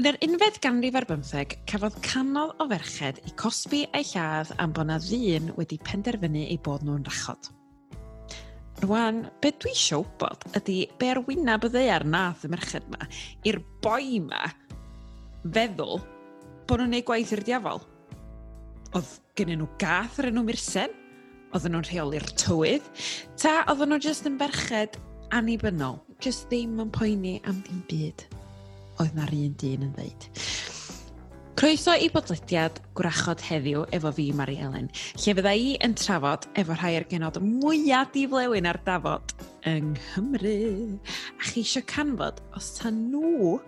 Yn yr unfed ganrif ar bymtheg, cafodd canol o ferched i cosbi eu lladd am bod na ddyn wedi penderfynu eu bod nhw'n rachod. Rwan, be dwi eisiau wybod ydy be arwynab y ddeiar nath y merched yma i'r boi yma feddwl bod nhw'n gwneud gwaith i'r diafol. Oedd gen nhw gath ar enw Mirsen, Oedden nhw'n rheoli'r tywydd? Ta oedden nhw jyst yn berched annibynnol, jyst ddim yn poeni am ddim byd? oedd na'r un dyn yn dweud. Croeso i bodlediad gwrachod heddiw efo fi, Mari Ellen, lle fydda i yn trafod efo rhai o'r genod mwyaf diflewyn ar dafod yng Nghymru. A chi eisiau canfod os ta nhw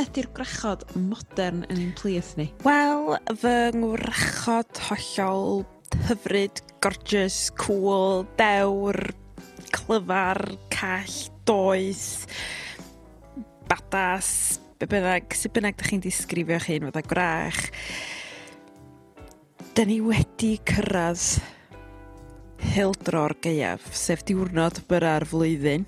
ydy'r gwrachod modern yn ein plith ni? Wel, fy ngwrachod hollol hyfryd, gorgeous, cool, dewr, clyfar, call, doeth, badas, be bynnag, sut bynnag da chi'n disgrifio eich fod a gwrach. Da ni wedi cyrraedd hildro'r gaeaf, sef diwrnod byra'r flwyddyn.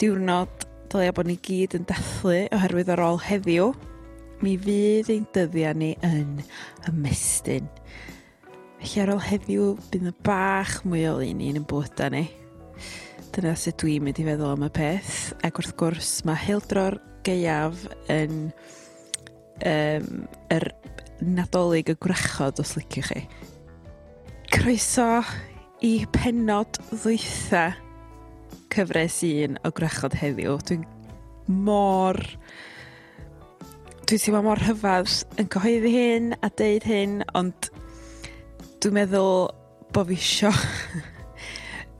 Diwrnod dylia bod ni gyd yn dathlu oherwydd ar ôl heddiw, mi fydd ein dyddiau ni yn ymestyn. Felly ar ôl heddiw, bydd y bach mwy o un i'n yn bwyta ni. Dyna sut dwi'n mynd i feddwl am y peth. Ac wrth gwrs, mae hildro'r Geiaf yn um, yr nadolig y gwrachod os liciwch chi. Croeso i penod ddwytha cyfres un o gwrachod heddiw. Dwi'n mor... Dwi'n teimlo mor hyfad yn cyhoeddi hyn a deud hyn, ond dwi'n meddwl bod fi isio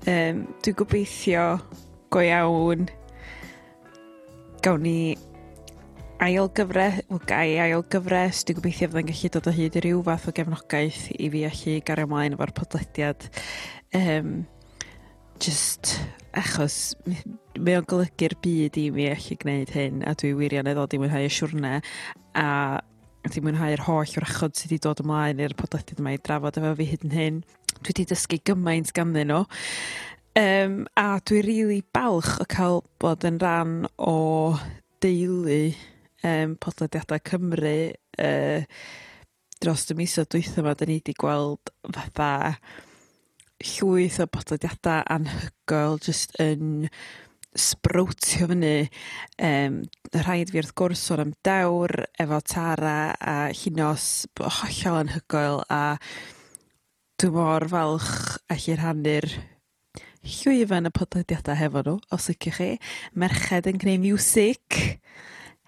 Um, dwi'n gobeithio go iawn gawn ni ail gyfres, wel gai ail gyfres, dwi'n gobeithio fydda'n gallu dod o hyd i ryw fath o gefnogaeth i fi allu gario ymlaen efo'r podlediad. Um, just achos mae o'n golygu'r byd i mi allu gwneud hyn a dwi wirioneddol di mwynhau y siwrne a wedi mwynhau'r holl wrachod sydd wedi dod ymlaen i'r podlediad yma i drafod efo fi hyd yn hyn. Dwi wedi dysgu gymaint ganddyn nhw. Um, a dwi rili really balch o cael bod yn rhan o deulu um, podlediadau Cymru uh, dros y misoedd dwytho yma, da ni wedi gweld fatha llwyth o podlediadau anhygoel jyst yn sbrowtio fyny. Um, rhaid fi wrth gwrs o'r am dewr, efo Tara a Hinos, hollol anhygoel a dwi mor falch allu rhannu'r llwyfan y podlediadau hefo nhw, os ydych chi. Merched yn gwneud music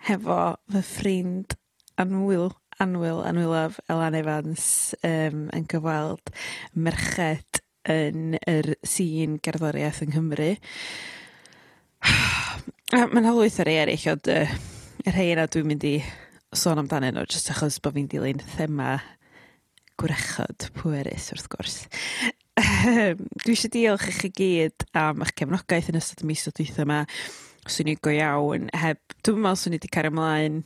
hefo fy ffrind Anwyl, Anwyl, Anwylaf Elan Evans um, yn gyfweld merched yn yr sîn gerddoriaeth yng Nghymru. Mae'n ma' ar ei o ond yy y rhai yna dwi'n mynd i sôn amdanyn nhw, jyst achos bod fi'n dilyn thema gwrachod pwerus wrth gwrs. Ehm, dwi eisiau diolch i chi gyd am eich cefnogaeth yn ystod y mis o dwytha yma. Swn i go iawn heb dwi'n meddwl swn i wedi cario ymlaen um,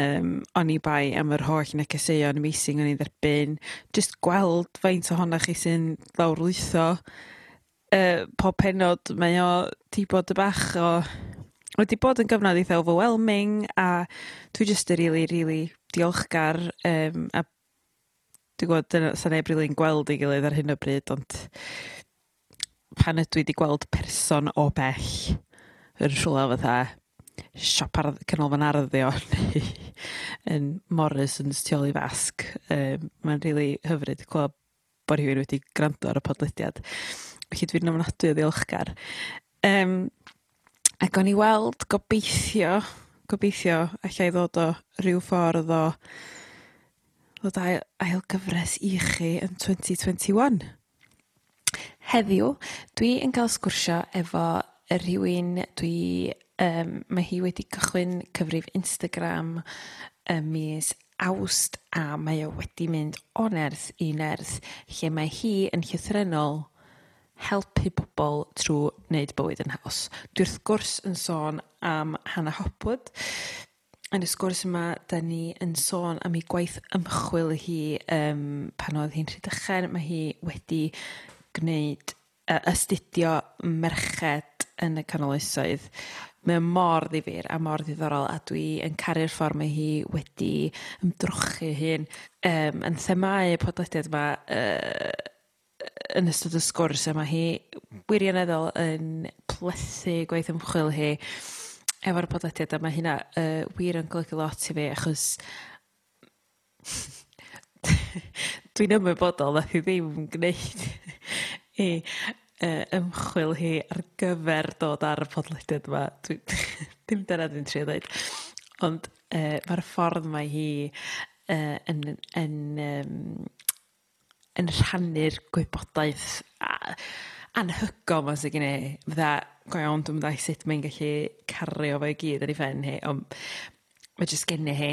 ehm, o'n i bai am yr holl negeseuon amazing o'n i'n dderbyn jyst gweld faint ohonoch chi sy'n lawrlwytho yy pob penod mae o 'di bod y' bach o wedi bod yn gyfnod eitha overwhelming a dwi jyst yn really, really diolchgar um, a dwi'n gwybod dyna sa neb rili'n gweld ei gilydd ar hyn o bryd ond pan ydw i wedi gweld person o bell yn rhywle fatha siop ar- canolfan arddio neu yn Morrisons tu ôl i fasg um, mae'n rili really hyfryd clywed bod rhywun wedi gwrando ar y podlediad felly dwi'n ofnadwy o ddiolchgar. Um, ac o'n i weld gobeithio, gobeithio, allai ddod o rhyw ffordd o ddod ail, ail gyfres i chi yn 2021. Heddiw, dwi yn cael sgwrsio efo rhywun dwi... Um, mae hi wedi cychwyn cyfrif Instagram ym mis awst a mae o wedi mynd o nerth i nerth lle mae hi yn llythrenol helpu pobl trwy wneud bywyd yn haws. Dwi wrth gwrs yn sôn am Hannah Hopwood. Yn y sgwrs yma, da ni yn sôn am ei gwaith ymchwil hi um, pan oedd hi'n rhydychen. Mae hi wedi gwneud uh, astudio merched yn y canoloesoedd. Mae mor ddifur a mor ddiddorol a dwi yn caru'r ffordd mae hi wedi ymdrochu hyn um, yn themau y podlediad yma uh, yn ystod y sgwrs yma hi wirioneddol yn plethu gwaith ymchwil hi efo'r podlediad a ma' hynna uh, wir yn golygu lot i fi achos dwi'n ymwybodol nath hi ddim yn gwneud i uh, ymchwil hi ar gyfer dod ar y podlediad yma. Dwi, dim dyna dwi'n trio dweud. Ond uh, mae'r ffordd mae hi uh, yn, yn, yn um, yn rhannu'r gwybodaeth anhygol ma sy'n gen i. Fydda, go iawn, dwi'n meddwl sut mae'n gallu cario fo i gyd ar ei ffen hi, ond mae jyst gen i hi.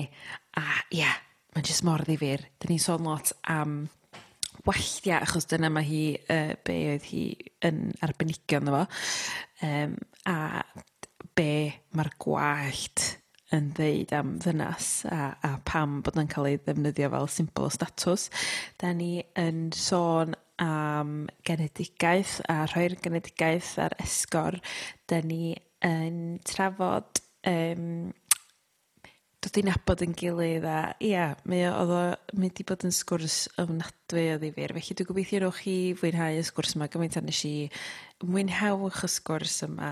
A ie, yeah, mae'n jyst mor ddifur. Dyn ni'n sôn lot am walltia, achos dyna mae hi, uh, be oedd hi yn arbenigio arbenigion efo, um, a be mae'r gwallt yn ddeud am ddynas a, a pam bod yn cael ei ddefnyddio fel symbol o statws. Da ni yn sôn am genedigaeth a rhoi'r genedigaeth ar esgor. Da ni yn trafod um, dod i'n nabod yn gilydd a ia, mae oedd o mynd i bod yn sgwrs ofnadwy o ddifur. Felly dwi'n gobeithio rowch chi fwynhau y sgwrs yma gymaint a nes i mwynhewch y sgwrs yma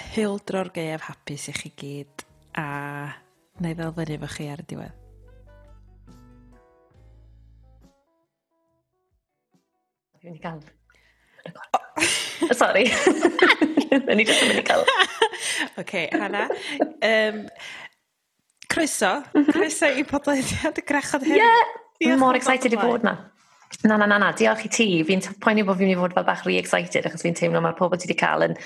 hildro'r gaeaf hapus i chi gyd a na i ddelfynu fo chi ar y diwedd. Dwi'n mynd i gael. Oh. Sorry. Dwi'n i yn mynd i gael. Oce, okay, Hannah. Um, croeso. Mhm. Croeso i podlediad y grachod hyn. Ie, Yeah, mor excited i fod na. Na, na, na, na, diolch i ti. Fi'n poeni bod fi'n mynd i fod fel bach re-excited achos fi'n teimlo mae'r pobl ti wedi cael yn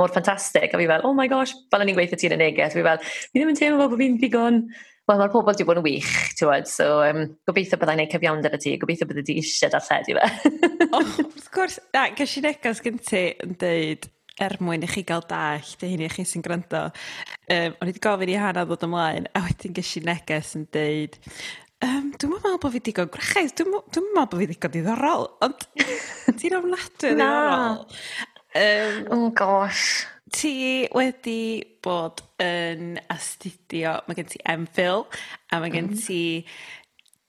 mor ffantastig. A fi fel, oh my gosh, fel yn i'n gweithio ti'n y neges. Fi fel, fi ddim yn teimlo bod fi'n digon... Wel, mae'r pobl wedi bod yn wych, ti'n wad. So, um, gobeithio byddai'n ei cyfiawnder y ti. Gobeithio byddai di eisiau darlledu fe. oh, wrth gwrs, na, gysi negas gen ti yn dweud er mwyn i chi gael dall, dy hyn i chi sy'n gwrando. Um, o'n i wedi gofyn i hana ddod ymlaen, a wedyn gysi neges yn deud, Um, dwi'n meddwl bod fi digon gwrachedd dwi'n w- dwi'm yn fi digon diddorol ond ti'n ofnadwy diddorol. Um, Oh gosh. Ti wedi bod yn astudio mae gen ti Em Phil a mae gen mm. ti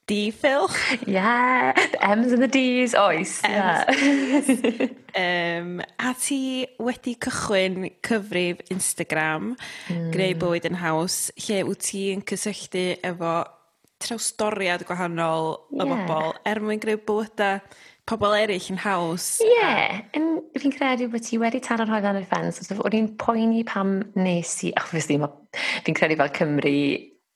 D, Phil? Yeah, the M's and the D's, oes Yeah. um, a ti wedi cychwyn cyfrif Instagram mm. Greu Bywyd yn Haws lle wt ti'n cysylltu efo trawstoriad gwahanol yeah. o bobl er mwyn greu bywydau pobl eraill yn haws. Ie, yeah. fi'n credu bod ti wedi taro rhoi lan y ffens. oedd o'n i'n poeni pam nes i, obviously, fi'n credu fel Cymru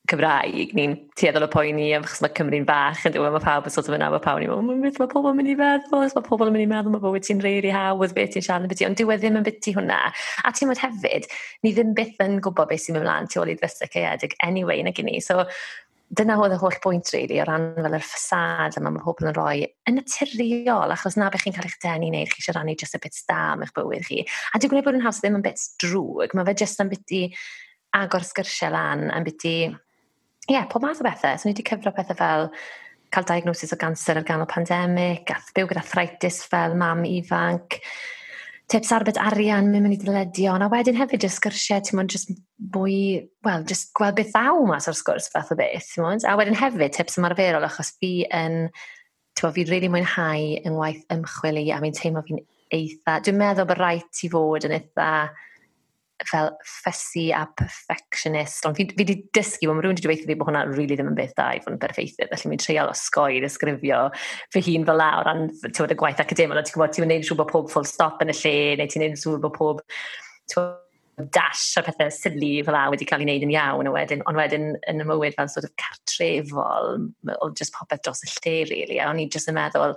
Cymraeg, ni'n tueddol o poeni am achos mae Cymru'n bach yn dweud, mae pawb yn sort of yna, mae pawb yn mynd, mm, beth mae pobl yn mynd i feddwl, mae pobl yn mynd i meddwl, mae bywyd ti'n reiri hawdd, beth ti'n siarad yn beth ond diwedd ddim yn beth ti hwnna. A ti'n mynd hefyd, ni ddim byth yn gwybod beth sy'n mynd mlaen tu ôl i ddysau caeedig anyway, nag i ni. So, dyna oedd y holl bwynt rili really, o ran fel yr ffasad yma mae pobl yn rhoi yn naturiol achos na beth chi'n cael eich denu neu chi eisiau rannu just y bit da am eich bywyd chi. A dwi'n gwneud bod yn haws ddim yn bit drwg, mae fe just yn bit i agor sgyrsiau lan, yn bit i... Ie, yeah, pob math o bethau. So ni wedi cyfro pethau fel cael diagnosis o ganser ar ganol pandemig, a byw gyda thritis fel mam ifanc, tips arbed arian, mynd mynd i ddyledion, a wedyn hefyd jyst sgyrsiau, ti'n mwyn, jyst bwy, wel, jyst gweld beth ddaw mas o'r sgwrs fath o beth, ti'n mwyn. A wedyn hefyd tips ymarferol, achos fi yn, ti'n mwyn, fi'n really mwynhau yng ngwaith ymchwil i, a fi'n teimlo fi'n eitha, dwi'n meddwl bod rhaid i fod yn eitha, fel fussy a perfectionist. Ond fi, fi wedi dysgu, ond mae rhywun wedi dweud fi bod hwnna rili really ddim yn beth da i fod yn berffeithio. Felly mi'n treial osgoi i ddisgrifio fy hun fel lawr o ran y gwaith academol. Ti'n gwybod, ti'n gwneud siŵr bod pob full stop yn y lle, neu ti'n gwneud siŵr bod pob dash a pethau sydlu fel la wedi cael ei wneud yn iawn a wedyn, ond wedyn yn y mywyd fel sort of cartrefol, oedd just popeth dros y lle, really, a o'n i just yn meddwl,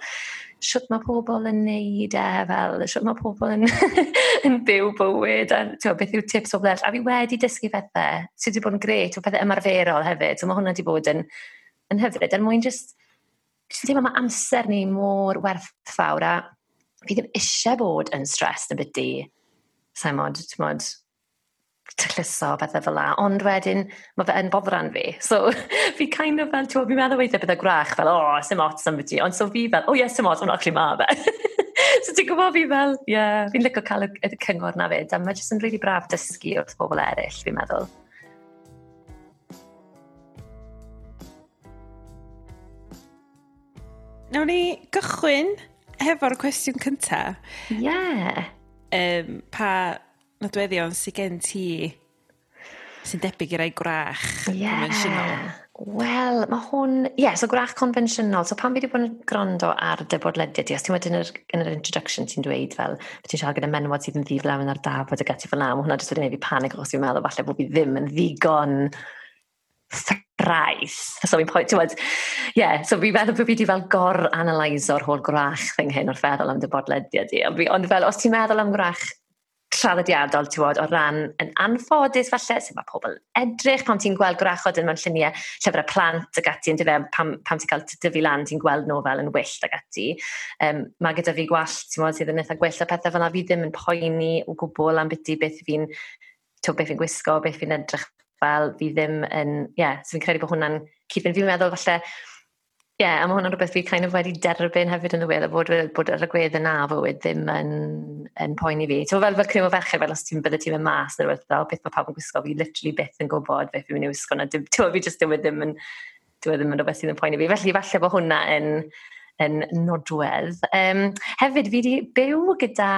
siwt mae pobl yn neud e, fel siwt mae pobl yn, yn byw bywyd, a tywed, beth yw tips o flell. A fi wedi dysgu pethau sydd wedi bod yn gret, o pethau ymarferol hefyd, so mae hwnna wedi bod yn, yn hyfryd, er mwyn just, dwi'n teimlo mae amser ni mor werthfawr, a fi ddim eisiau bod yn stressed yn byd di. Sa'n mod, ti'n mod, tylluso bethau fel la, ond wedyn mae fe yn boddran fi so fi kind of fel t'wo' fi'n meddwl weithie bydd gwrach fel o oh, sim ots ambyti ond so fi fel o oh, ie sim ots ond actually ma' fe. so ti'n gwybod fi fel ie yeah. fi'n licio cael y y cyngor 'na 'fyd a mae jyst yn rili braf dysgu wrth bobol eraill, fi'n meddwl. Nawn ni gychwyn hefo'r cwestiwn cynta. Ie. Yeah. Um, pa nodweddion sydd gen ti sy'n debyg i rai gwrach yeah. conventional? Wel, mae hwn... Ie, yeah, so gwrach conventional. So pan fi wedi bod yn gwrando ar dy bodlediad ti, os ti'n wedyn yn yr introduction ti'n dweud fel, ti'n siarad gyda menwod sydd yn ddiflawn ar dafod y gati fel na, mae hwnna jyst wedi gwneud fi panig os fi'n meddwl falle bod fi ddim yn ddigon thraeth. So fi'n pwynt, ti'n wed, ie, yeah, so fi'n meddwl bod fi wedi fel gor-analyso'r holl gwrach thing hyn o'r feddwl am dy bodlediad i. Ond, fel, os ti'n meddwl am gwrach traddodiadol, ti'n o ran yn anffodus falle, sef mae pobl edrych, pan ti'n gweld gwrachod yn mewn lluniau llyfrau plant ag ati, yn dyfe, pam, pam ti'n cael dyfu lan, ti'n gweld nhw fel yn wyllt ag ati. Um, mae gyda fi gwallt, ti'n modd, sydd yn eitha gwyllt a pethau fel na, fi ddim yn poeni o gwbl am beth beth fi'n beth fi'n gwisgo, beth fi'n edrych fel, fi ddim yn, ie, yeah, so fi'n credu bod hwnna'n cyd-fynd. Fi'n meddwl falle, Ie yeah, a mae hwnna'n rhywbeth fi kind of wedi derbyn hefyd yn ddiweddar bod yy bod yr agwedd yna fywyd ddim yn yn poeni fi. T'mo' fel fel criw o ferched fel os ti'n byddet ti'n mynd mas ne' rhywbeth, fel beth mae pawb yn gwisgo fi literally byth yn gwybod beth fi'n mynd i wisgo 'na ti'n fi jyst e ddim yn e ddim yn rhywbeth sydd yn poeni fi felly falle bod hwnna yn yn nodwedd. Um, hefyd fi wedi byw gyda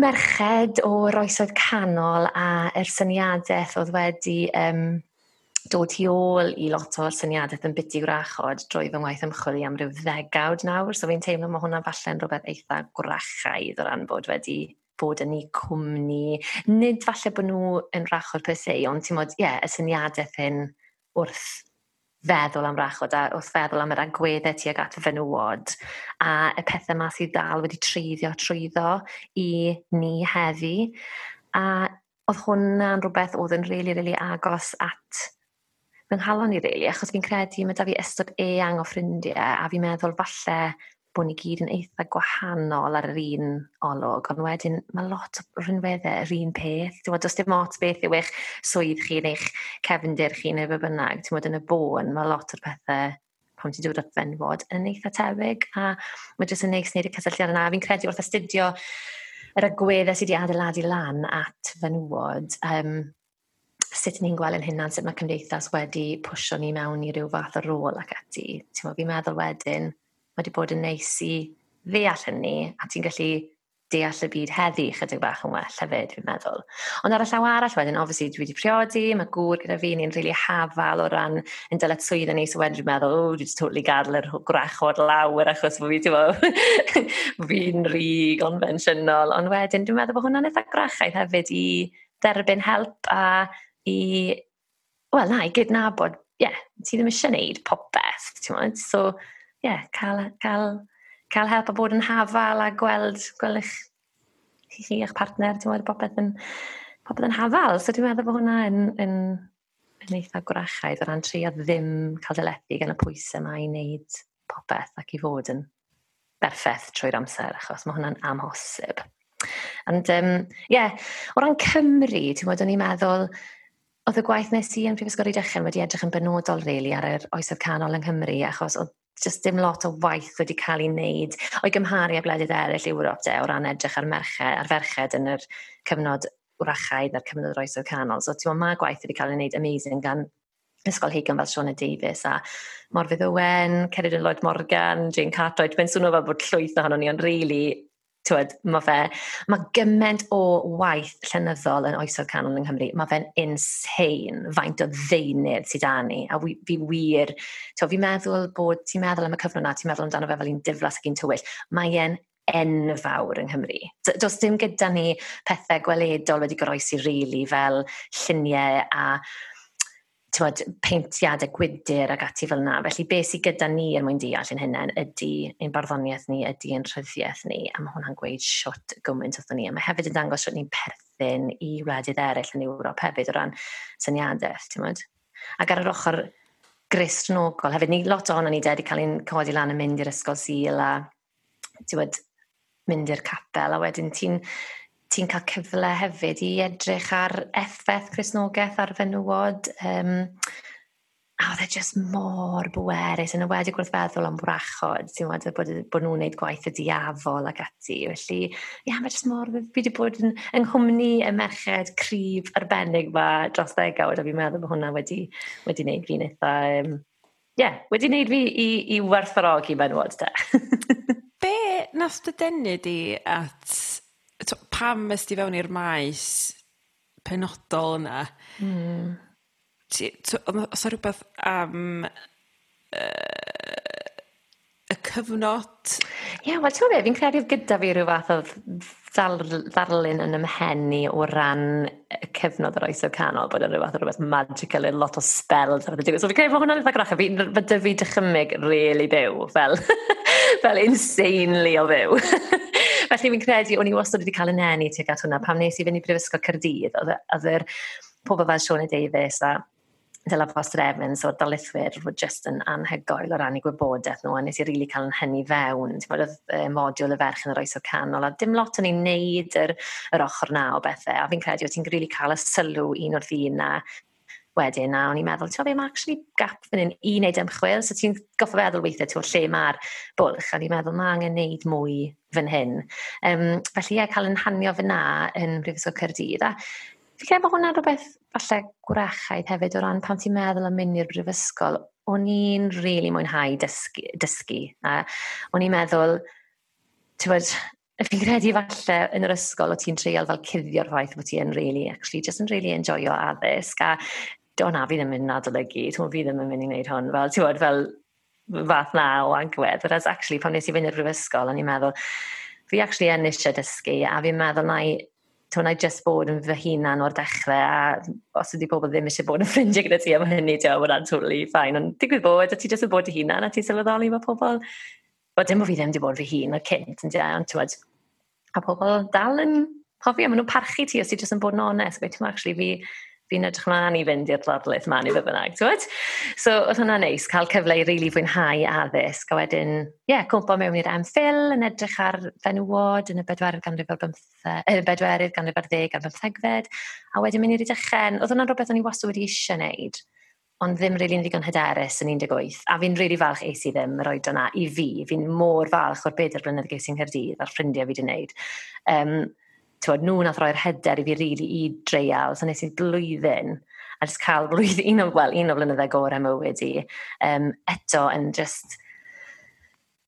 merched o'r oesoedd canol a yr syniadeth o'dd wedi um, dod i ôl i lot o'r syniadaeth yn byty gwrachod drwy fy ngwaith ymchwil i am ryw ddegawd nawr, so fi'n teimlo mae hwnna falle'n rhywbeth eitha gwrachaidd o ran bod wedi bod yn ei cwmni. Nid falle bod nhw yn rachod per se, ond ti'n modd, ie, yeah, y syniadaeth hyn wrth feddwl am rachod a wrth feddwl am yr agweddau tuag at fenywod a y pethau yma sydd dal wedi treiddio trwyddo i ni heddi. A oedd hwnna'n rhywbeth oedd yn rili, really, rili really agos at fy nghalon i rili, really, achos fi'n credu mae da fi ystod eang o ffrindiau a fi'n meddwl falle bod ni gyd yn eitha gwahanol ar yr un olwg, ond wedyn mae lot o rhinweddau yr un peth. Ti'n bod, dim lot beth yw eich swydd chi neu eich cefndir chi neu fe bynnag, ti'n bod yn y bôn, mae lot o'r pethau pan ti'n dod at fenfod yn eitha tebyg, a mae jyst yn neis wneud y cysylltiad yna. Fi'n credu wrth astudio yr agweddau sydd wedi adeiladu lan at fenywod, um, sut ni'n gweld yn hynna'n sut mae cymdeithas wedi pwysio ni mewn i ryw fath o rôl ac ati. Ti'n fi'n meddwl wedyn, mae wedi bod yn neis i ddeall hynny, a ti'n gallu deall y byd heddi chydig bach yn well hefyd, fi'n meddwl. Ond ar y llaw arall wedyn, obviously, dwi wedi priodi, mae gŵr gyda fi, ni'n rili really hafal o ran yn dyled swydd yn eis o wedyn, dwi'n meddwl, o, dwi wedi totally gadw yr gwrachod lawr achos fi, ti'n meddwl, fi'n rhi gonfensiynol. Ond wedyn, dwi'n meddwl bod hwnna'n eitha grachaidd hefyd i derbyn help a i, wel na, i gydnabod, ie, yeah, ti ddim eisiau gwneud popeth, ti'n modd? So, ie, yeah, cael, cael, cael help a bod yn hafal a gweld, gweld eich, chi, chi eich partner, ti'n modd, popeth yn, popeth yn hafal. So dwi'n meddwl bod hwnna yn, yn, yn eitha gwrachaidd o ran trio ddim cael dyledu gan y pwysau yma i wneud popeth ac i fod yn berffaith trwy'r amser, achos mae hwnna'n amhosib. Ond, ie, um, yeah, o ran Cymru, ti'n bod, o'n i'n meddwl, Oedd y gwaith nes i yn Prifysgol Rydychen wedi edrych yn benodol really, ar yr oesoedd canol yng Nghymru, achos oedd just dim lot o waith wedi cael ei wneud o'i gymharu â gwledydd eraill Ewrop de o ran edrych ar, merched, ar ferched yn yr cyfnod wrachaidd a'r cyfnod yr oesoedd canol. So ti'n ma gwaith wedi cael ei wneud amazing gan Ysgol Heigan fel Siona Davies a Morfydd Owen, Cerid yn Lloyd Morgan, Jane Cartwright, mae'n swnio fel bod llwyth ohonon ni, ond really, Tywed, mae fe, mae gymaint o waith llenyddol yn oesoedd canol yng Nghymru, mae fe'n insane faint o ddeunydd sydd â ni. A fi, fi wir, tywed, fi'n meddwl bod, ti'n meddwl am y cyfnod na, ti'n meddwl amdano fe fel un diflas ac un tywyll. Mae e'n enfawr yng Nghymru. Does dim gyda ni pethau gweledol wedi goroesi rili really, fel lluniau a tywed, peintiadau gwydyr ac ati fel yna. Felly beth sydd gyda ni er mwyn deall yn hynny ydy ein barddoniaeth ni, ydy ein rhyddiaeth ni, a mae hwnna'n gweud siwt gymaint wrthyn ni. A mae hefyd yn dangos siwt ni'n perthyn i wledydd eraill yn Ewrop hefyd o ran syniadaeth, ti'n mwyd? Ac ar yr ochr grisnogol hefyd, ni lot ohono ni wedi cael ein codi lan yn mynd i'r ysgol sil a, ti'n mynd i'r capel, a wedyn ti'n ti'n cael cyfle hefyd i edrych ar effaith Crisnogeth ar fenywod. Um, a oedd e jyst mor bwerus yn y wedi gwrth feddwl am brachod, ti'n meddwl bod, bod nhw'n gwneud gwaith y diafol ac ati. Felly, ia, yeah, mae jyst mor, fi wedi bod yn, yng nghwmni y merched cryf arbennig ma dros ddegawd, a fi'n meddwl bod hwnna wedi, wedi wneud fi'n eitha... Um, yeah, wedi wneud fi i, i werthfarogi menywod, da. Be nath dy denu di at pam est ti fewn i'r maes penodol yna? mm. O's o rhywbeth am uh, y cyfnod? Ie yeah, wel ti'n meddwl, fi'n credu gyda fi rhyw fath o ddarlun yn 'ym o ran y cyfnod yr oesoedd canol bod yn rhyw fath o rhywbeth magical a lot o spells ar y digwydd so fi'n credu bod hwnna'n eitha gwrachod fi ma' 'dy fi dychymyg rili byw fel fel insanely o fyw. Felly fi'n credu, o'n i wastad wedi cael yn eni tuag at hwnna, pam nes i fynd i Brifysgol Cyrdydd, oedd yr pobl fel Sione Davies a Dyla Foster Evans o'r dalithwyr were just yn anhygoel o ran i gwybodaeth nhw, a nes i rili really cael yn hynny fewn. Ti'n bod oedd modiwl y ferch yn yr oes o canol, a dim lot o'n i'n neud yr, yr ochr na o bethau, a fi'n credu o ti'n rili really cael y sylw un o'r ddyn na wedyn a o'n i'n meddwl, ti'n meddwl, mae actually gap fan hyn i wneud ymchwil, so ti'n goffa feddwl weithiau ti'n lle mae'r bwlch, a o'n i'n meddwl, mae angen wneud mwy fan hyn. Um, felly ie, yeah, cael yn hanio fy na yn Brifysgol Cyrdydd, a fi credu bod hwnna'n rhywbeth falle gwrachaidd hefyd o ran pan ti'n meddwl am mynd i'r Brifysgol, o'n i'n rili really mwynhau dysgu, dysgu. a o'n i'n meddwl, ti'n bod, fi'n credu falle yn yr ysgol o ti'n treial fel cuddio'r ffaith bod ti'n really, actually, just yn really enjoyo addysg a do na, fi ddim yn adolygu, ti'n fi ddim yn mynd i wneud hwn, fel, ti'n bod, fel fath na o agwedd, whereas actually, pan nes i fynd i'r brifysgol, o'n i'n meddwl, fi actually yn eisiau dysgu, a fi'n meddwl na i, to na i just bod yn fy hunan o'r dechrau, a os ydy pobl ddim eisiau bod yn ffrindiau gyda ti am hynny, ti'n meddwl, that's totally fine, ond digwydd bod, a ti just yn bod y hunan, a ti'n sylweddoli mae pobl, wel, dim bod fi ddim wedi bod fy hun o'r cynt, yn dweud, ond ti'n meddwl, a pobl dal yn hoffi, a maen nhw'n parchu ti os ti just yn bod yn onest, gweithio, actually, fi, fi'n edrych mlaen i fynd i'r gladlaeth ma neu fe bynnag, ti'n So, oedd hwnna'n neis, cael cyfle i rili really fwynhau addysg, a wedyn, ie, yeah, cwmpo mewn i'r MPhil yn edrych ar fenywod yn y bedwerydd ganrif ar bymtheg, y bedwerydd ganrif ar ddeg ar bymthegfed, a wedyn mynd i'r dychen, oedd hwnna'n rhywbeth o'n i wastad wedi eisiau wneud, ond ddim rili'n really ddigon hyderus yn 18, a fi'n rili really falch eis i ddim yr oed yna i fi. Fi'n môr falch o'r bedair blynedd ges i'n Nghaerdydd a'r ffrindiau fi wedi wneud. Um, tywed, nhw nath roi'r hyder i fi rili really, i dreial. So nes i blwyddyn a jyst cael blwyddyn, un o, well, un o flynydde gorau mywyd i. Um, eto yn just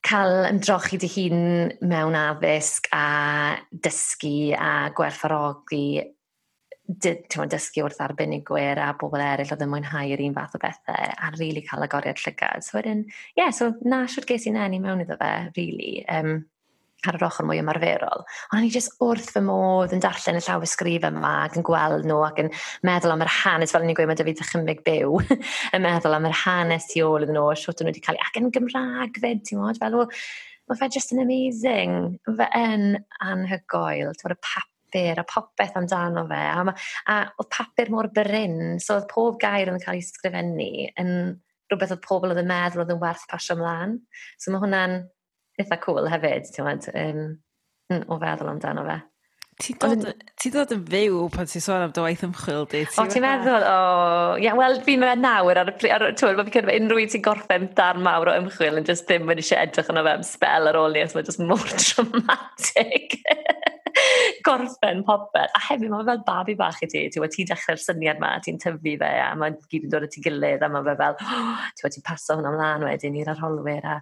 cael ymdrochi dy hun mewn addysg a dysgu a gwerthfarogi dysgu wrth arbenigwyr a bobl eraill oedd yn mwynhau yr un fath o bethau a rili really cael agoriad llygad. So wedyn, ie, yeah, so na siwr ges i'n enni mewn iddo fe, rili. Really. Um, ar yr ochr mwy ymarferol. Ond ni jyst wrth fy modd yn darllen y llawysgrif yma ac yn gweld nhw ac yn meddwl am yr hanes, fel ni'n gweud, mae David Dychymig byw, yn meddwl am yr hanes tu ôl iddyn nhw, siwt nhw wedi cael ei ac yn Gymraeg fyd, ti'n modd, fel o, mae fe just yn amazing, fe yn anhygoel, ti'n y papur a popeth amdano fe. A, ma, a oedd papur mor bryn, so oedd pob gair yn cael ei sgrifennu yn rhywbeth oedd pobl oedd yn meddwl oedd yn werth pasio ymlaen. So mae hwnna'n eitha cŵl hefyd t'mod yym mm o feddwl amdano fe. Ti dod, ti dod yn fyw pan ti'n sôn am dy waith ymchwil di? O, ti'n meddwl? O, ia, wel, fi'n meddwl nawr ar y pryd, twyd, mae fi'n cyrfa unrhyw ti'n gorffen darn mawr o ymchwil yn just ddim wedi eisiau edrych yna fe am spel ar ôl ni, mae just mor traumatic. gorffen popeth. A hefyd, mae fel babi bach i ti. Ti'n ti dechrau'r syniad ma, ti'n tyfu fe, a mae'n gyd yn dod at ei gilydd, a mae fe fel, oh, ti'n ti paso hwnna ymlaen wedyn i'r arholwyr. A...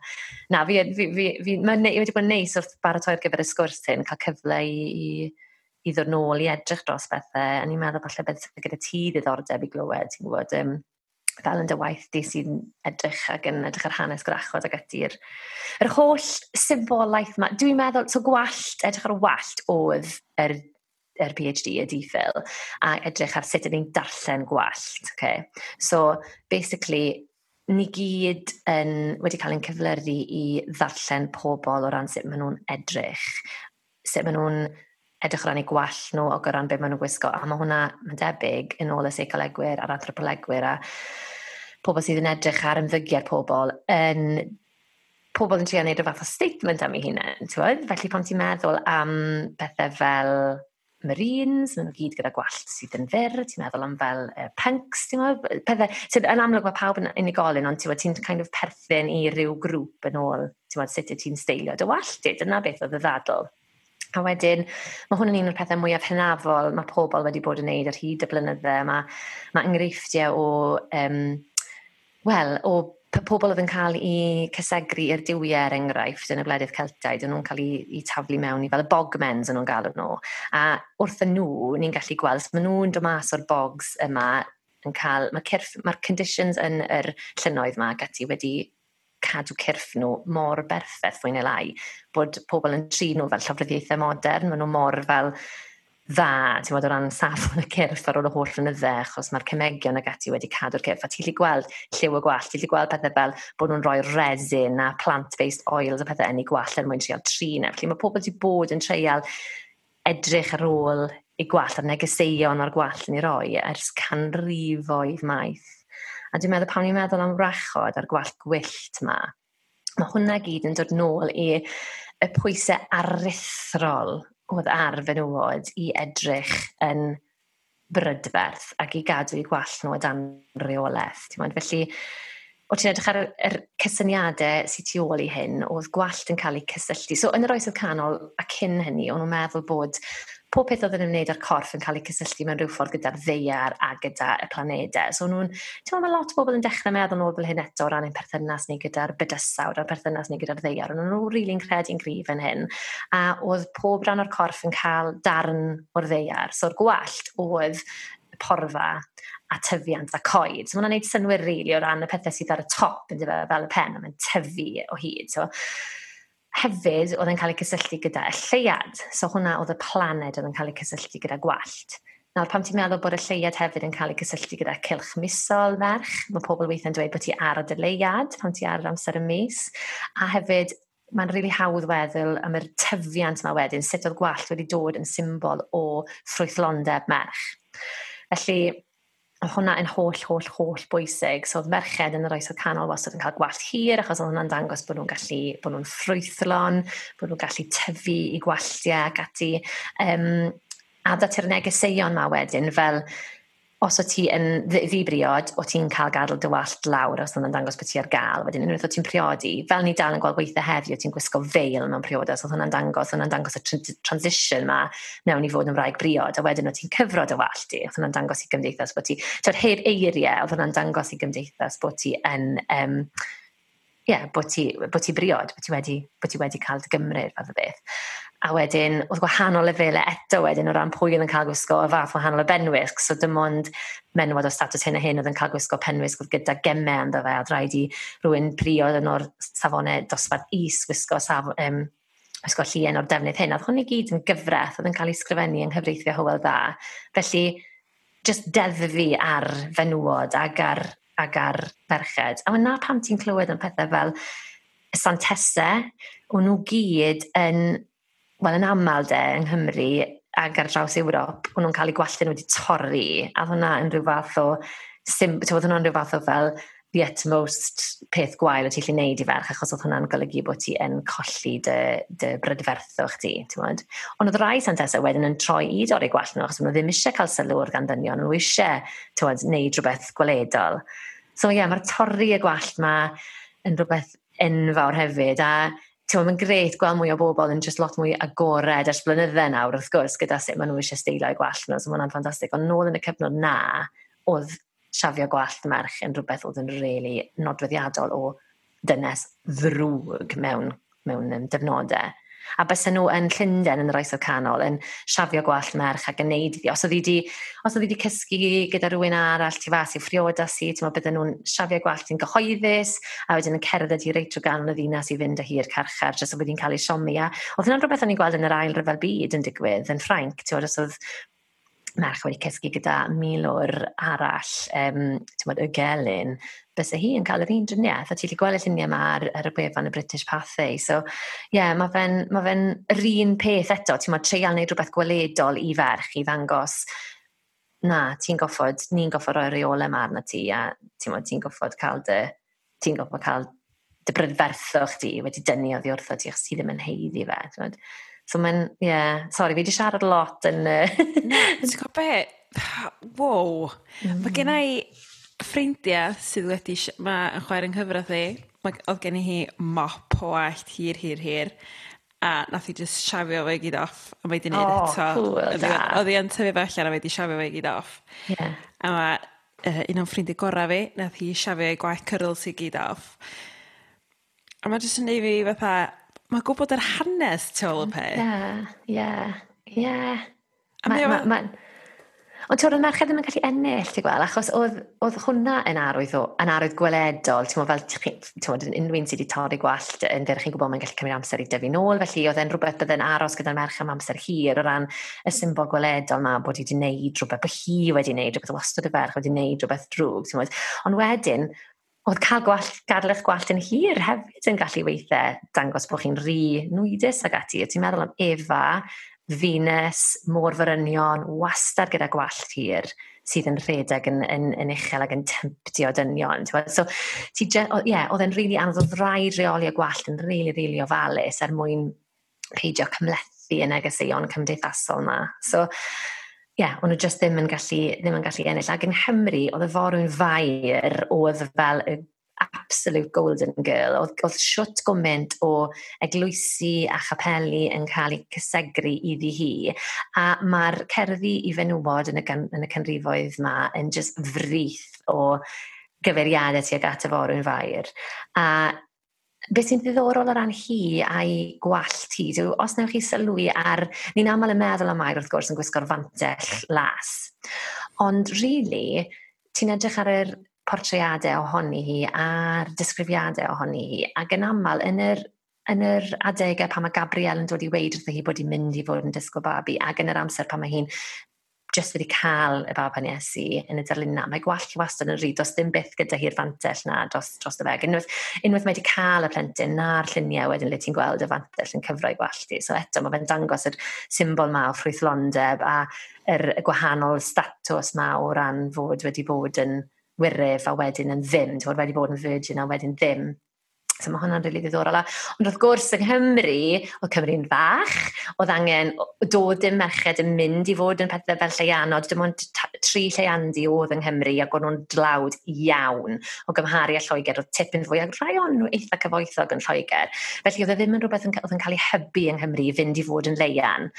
Na, fi, fi, fi, fi, mae wedi bod yn neis wrth baratoi'r gyfer y sgwrs tyn, cael cyfle i, i i ddod nôl i edrych dros bethau. A ni'n meddwl falle beth sydd gyda ti ddiddordeb i glywed, ti'n gwybod, um, fel yn dy waith di sy'n edrych ac yn edrych ar hanes grachod ac ydy'r yr holl symbolaeth yma. Dwi'n meddwl, so gwallt, edrych ar wallt oedd yr, yr PhD y diffyl a edrych ar sut ydyn ni'n darllen gwallt. Okay? So, basically, ni gyd yn, wedi cael ein cyflyru i ddarllen pobl o ran sut maen nhw'n edrych, sut maen nhw'n edrych o ran eu gwall nhw o ran beth maen nhw'n gwisgo. A mae hwnna, yn debyg, yn ôl y seicolegwyr a'r anthropolegwyr a pobl sydd yn edrych ar ymddygiad pobl yn pobl yn trio wneud y fath o statement am ei hunain, ti'n Felly pan ti'n meddwl am bethau fel Marines, maen nhw gyd gyda gwallt sydd yn fyr, ti'n meddwl am fel uh, punks, ti'n meddwl, pethau, sydd yn amlwg mae pawb yn unigolyn, ond ti'n kind of perthyn i ryw grŵp yn ôl, ti'n meddwl, sut ti'n steilio dy wallt, dyna beth oedd y ddadl. A wedyn, mae hwn yn un o'r pethau mwyaf hynafol mae pobl wedi bod yn neud ar hyd y blynydde. Mae, mae enghreifftiau o, um, wel, o pobl oedd yn cael eu cysegru i'r diwiau er enghraifft yn y bledydd Celtaid, yn nhw'n cael eu, eu taflu mewn i fel y bogmens yn nhw'n galw nhw. A wrth nhw, ni'n gallu gweld, so maen nhw'n dod mas o'r bogs yma, yn cael, mae'r ma, conditions yn yr llynnoedd yma gati wedi cadw cyrff nhw mor berffaith fwy neu lai, bod pobl yn tri nhw fel llofruddiaethau modern, maen nhw mor fel dda, ti'n bod o ran safon y cyrff ar ôl y holl flynydde, achos mae'r cymegion ag ati wedi cadw'r cyrff, a ti'n lli gweld lliw y gwallt, ti'n lli gweld pethau fel bod nhw'n rhoi resin a plant-based oils a pethau yn ei gwallt er mwyn treol trin. E. Felly mae pobl wedi bod yn treial edrych ar ôl i gwallt, a'r negeseuon o'r gwallt yn ei roi ers canrifoedd maith. A dwi'n meddwl pan ni'n meddwl am rachod a'r gwallt gwyllt yma, mae hwnna gyd yn dod nôl i y pwysau aruthrol oedd ar fenywod i edrych yn brydferth ac i gadw i gwall nhw o dan reolaeth. Felly, o ti'n edrych ar yr cysyniadau sy'n tu ôl i hyn, oedd gwallt yn cael ei cysylltu. So, yn yr oesoedd canol a cyn hynny, o'n nhw'n meddwl bod pob peth oedd yn ymwneud â'r corff yn cael ei cysylltu mewn rhyw ffordd gyda'r ddeiar a gyda y planedau. So nhw'n, ti'n meddwl, mae lot o bobl yn dechrau meddwl nôl fel hyn eto o ran ein perthynas ni gyda'r bydysawd a'r perthynas ni gyda'r ddeiar. Ond nhw'n rili'n credu'n gryf yn hyn. A oedd pob rhan o'r corff yn cael darn o'r ddeiar. So'r gwallt oedd porfa a tyfiant a coed. So, mae'n gwneud synwyr rili really o ran y pethau sydd ar y top, yn dyfa, fel y pen, a mae'n tyfu o hyd. So, hefyd oedd yn cael ei cysylltu gyda y lleiad. So hwnna oedd y planed oedd yn cael ei cysylltu gyda gwallt. Nawr, pam ti'n meddwl bod y lleiad hefyd yn cael ei cysylltu gyda cilch misol ferch, mae pobl weithiau'n dweud bod ti ar y dyleiad pam ti ar amser y mis, a hefyd mae'n rili really hawdd weddwl am yr tyfiant yma wedyn, sut oedd gwallt wedi dod yn symbol o ffrwythlondeb merch. Felly, Oedd hwnna yn holl, holl, holl bwysig. So oedd merched yn yr oesoedd canol wastad yn cael gwallt hir, achos oedd hwnna'n dangos bod nhw'n gallu, bod nhw'n ffrwythlon, bod nhw'n gallu tyfu i gwalltiau ac ati. Um, a dat i'r negeseuon ma wedyn fel os o ti yn ddibriod, o ti'n cael gadw dy wallt lawr os yna'n dangos bod ti ar gael. Wedyn unwaith o ti'n priodi, fel ni dal yn gweld weithio o ti'n gwisgo feil mewn priodas, so oedd hwnna'n dangos, hwnna'n dangos y transition ma mewn i fod yn wraig briod, a wedyn o ti'n cyfro dy wallt di, oedd hwnna'n dangos i gymdeithas bod ti, tywed heb eiriau, oedd hwnna'n dangos i gymdeithas bod ti yn, um, yeah, bod ti, bod ti briod, bod ti wedi, bod ti wedi cael dy gymryd fath o beth. A wedyn, oedd gwahanol lefelau eto wedyn o ran pwy oedd yn cael gwisgo y fath wahanol y benwisg. So dim ond menwod o status hyn a hyn oedd yn cael gwisgo penwisg oedd gyda gemau ynddo fe. A rhaid i rhywun priodd yn o'r safonau dosbarth is gwisgo saf, um, gwisgo llun o'r defnydd hyn. Oedd hwn i gyd yn gyfraith oedd yn cael ei sgrifennu yng nghyfreithio hywel dda. Felly, just deddfu ar fenywod ag ar, ag ar ferched. A na pam ti'n clywed yn pethau fel santesau, o'n nhw gyd yn wel yn aml de yng Nghymru ag ar draws Ewrop, o'n nhw'n cael eu gwalltu wedi torri, a hwnna yn rhyw fath o, sim, oedd hwnna'n rhyw fath o fel the utmost peth gwael o ti'n lli wneud i ferch, achos oedd hwnna'n golygu bod ti yn colli dy, dy brydferthwch ti, ti'n mwyn. Ond oedd rai santesau wedyn yn troi i dorri gwall nhw, achos nhw ddim eisiau cael sylw o'r gandynion, nhw eisiau, ti'n mwyn, wneud rhywbeth gweledol. So ie, yeah, mae'r torri y gwallt ma yn rhywbeth enfawr hefyd, a ti'n mae'n gret gweld mwy o bobl yn just lot mwy agored ers blynydde nawr, wrth gwrs, gyda sut maen nhw eisiau steilio i gwallt nhw, so mae'n ffantastig. Ond nôl yn y cyfnod na, oedd siafio gwallt merch yn rhywbeth oedd yn really nodweddiadol o dynes ddrwg mewn, mewn um, defnodau. A bys nhw yn Llundain yn yr oesoedd canol yn siafio gwallt merch ac yn neud iddi. Os oedd wedi, os oedd wedi cysgu gyda rhywun arall, ti fas i ffrioda si, ti'n meddwl bydden nhw'n siafio gwallt yn gyhoeddus, a wedyn yn cerdded i reit o ganol y ddinas i fynd â hi'r carchar, jyst oedd wedi'n cael ei siomi. A oedd hwnna'n rhywbeth o'n i'n gweld yn yr ail ryfel byd yn digwydd, yn Ffrainc, ti'n os oedd merch wedi cysgu gyda milwr arall, um, ti'n modd, y gelyn, bys hi yn cael yr un driniaeth, a ti'n gallu gweld y lluniau yma ar, ar y gwefan y British Pathau. So, ie, yeah, mae fe'n ma fe yr un peth eto, ti'n modd, treial wneud rhywbeth gweledol i ferch, i ddangos na, ti'n goffod, ni'n goffod roi reolau yma arna ti, a ti'n modd, ti'n goffod cael dy, ti'n goffod cael dy brydfertho chdi wedi dynnu oddi wrtho ti, achos ti ddim yn heiddi fe. So mae'n, ie, yeah. sori, fi wedi siarad lot yn... Na, ti'n gwybod be? Wow! Mm. Mae gen i ffrindiau sydd wedi... Mae yn chwer yng nghyfraith i. Oedd gen i hi mop o wallt hir, hir, hir. A nath i just siafio fe gyd off. A mae wedi gwneud oh, eto. Cool, Oedd hi yn tyfu fe allan a mae wedi siafio fe gyd off. Yeah. A mae uh, un o'n ffrindiau gorau fi, nath hi siafio ei gwaith cyrl sy'n gyd off. A mae jyst yn neud fi fatha mae gwybod yr hanes ti ôl y peth. Ie, ie, ie. Ond ti'n o'r merched ddim yn gallu ennill, ti'n gweld, achos oedd, oedd hwnna yn arwydd, o, yn arwydd gweledol, ti'n fel, ti'n gweld, unrhyw un sydd wedi torri gwallt yn ddech chi'n gwybod mae'n gallu cymryd amser i dyfu nôl, felly oedd e'n rhywbeth bydd yn aros gyda'r merch am amser hir o ran y symbol gweledol yma bod wedi wneud rhywbeth, bod hi wedi wneud rhywbeth wastad y ferch, wedi wneud rhywbeth drwg, ti'n gweld. Ond wedyn, Oedd cael gwall, gadl eich gwallt yn hir hefyd yn gallu weithiau dangos bod chi'n rhi nwydus ag ati. Ti'n meddwl am Efa, Venus, môr fyrynion, wastad gyda gwallt hir sydd yn rhedeg yn, yn, yn uchel ac yn temptio dynion. So, ti, yeah, oedd e'n rili really anodd oedd rai reoli a gwallt yn rili, really, rili really ofalus er mwyn peidio cymlethu y negeseuon cymdeithasol yma. So, ie, yeah, o'n nhw just ddim yn gallu, ddim yn gallu ennill. Ac yng Nghymru, oedd y forwyn fair oedd fel y absolute golden girl. Oedd, oedd siwt gwmynt o eglwysi a chapeli yn cael ei cysegru iddi hi. A mae'r cerddi i fenywod yn y, yn y canrifoedd yma yn just frith o gyfeiriadau tuag at y forwyn fair. A Beth sy'n ddiddorol o ran hi a'i gwallt hi, yw os newch chi sylwi ar, ni'n aml yn meddwl am air wrth gwrs yn gwisgo'r fantell las, ond really, ti'n edrych ar yr portreadau ohoni hi a'r disgrifiadau ohoni hi, ac yn aml yn yr yn yr adegau pan mae Gabriel yn dod i weid wrtho hi bod hi'n mynd i fod yn disgo babi ac yn yr amser pan mae hi'n jyst wedi cael y baban Iesu yn y darlun na. Mae gwall wastad yn rhyd, os ddim byth gyda hi'r fantell na dros, dros y feg. Unwaith, unwaith mae wedi cael y plentyn na'r lluniau wedyn le ti'n gweld y fantell yn cyfroi gwall ti. So eto, mae fe'n dangos yr symbol ma o ffrwythlondeb a yr gwahanol statws ma o ran fod wedi bod yn wirydd a wedyn yn ddim, ti'n wedi bod yn virgin a wedyn ddim So mae hwnna'n rili really ddiddorol. Ond wrth gwrs, yng Nghymru, oedd Cymru'n fach, oedd angen dod dim merched yn mynd i fod yn pethau fel lleianod. Dim ond tri lleiandi oedd yng Nghymru ac oedd nhw'n dlawd iawn o gymharu a Lloegr. Oedd tipyn fwy ac rhai o'n nhw eitha cyfoethog yn Lloegr. Felly oedd e ddim yn rhywbeth oedd yn cael ei hybu yng Nghymru i fynd i fod yn leian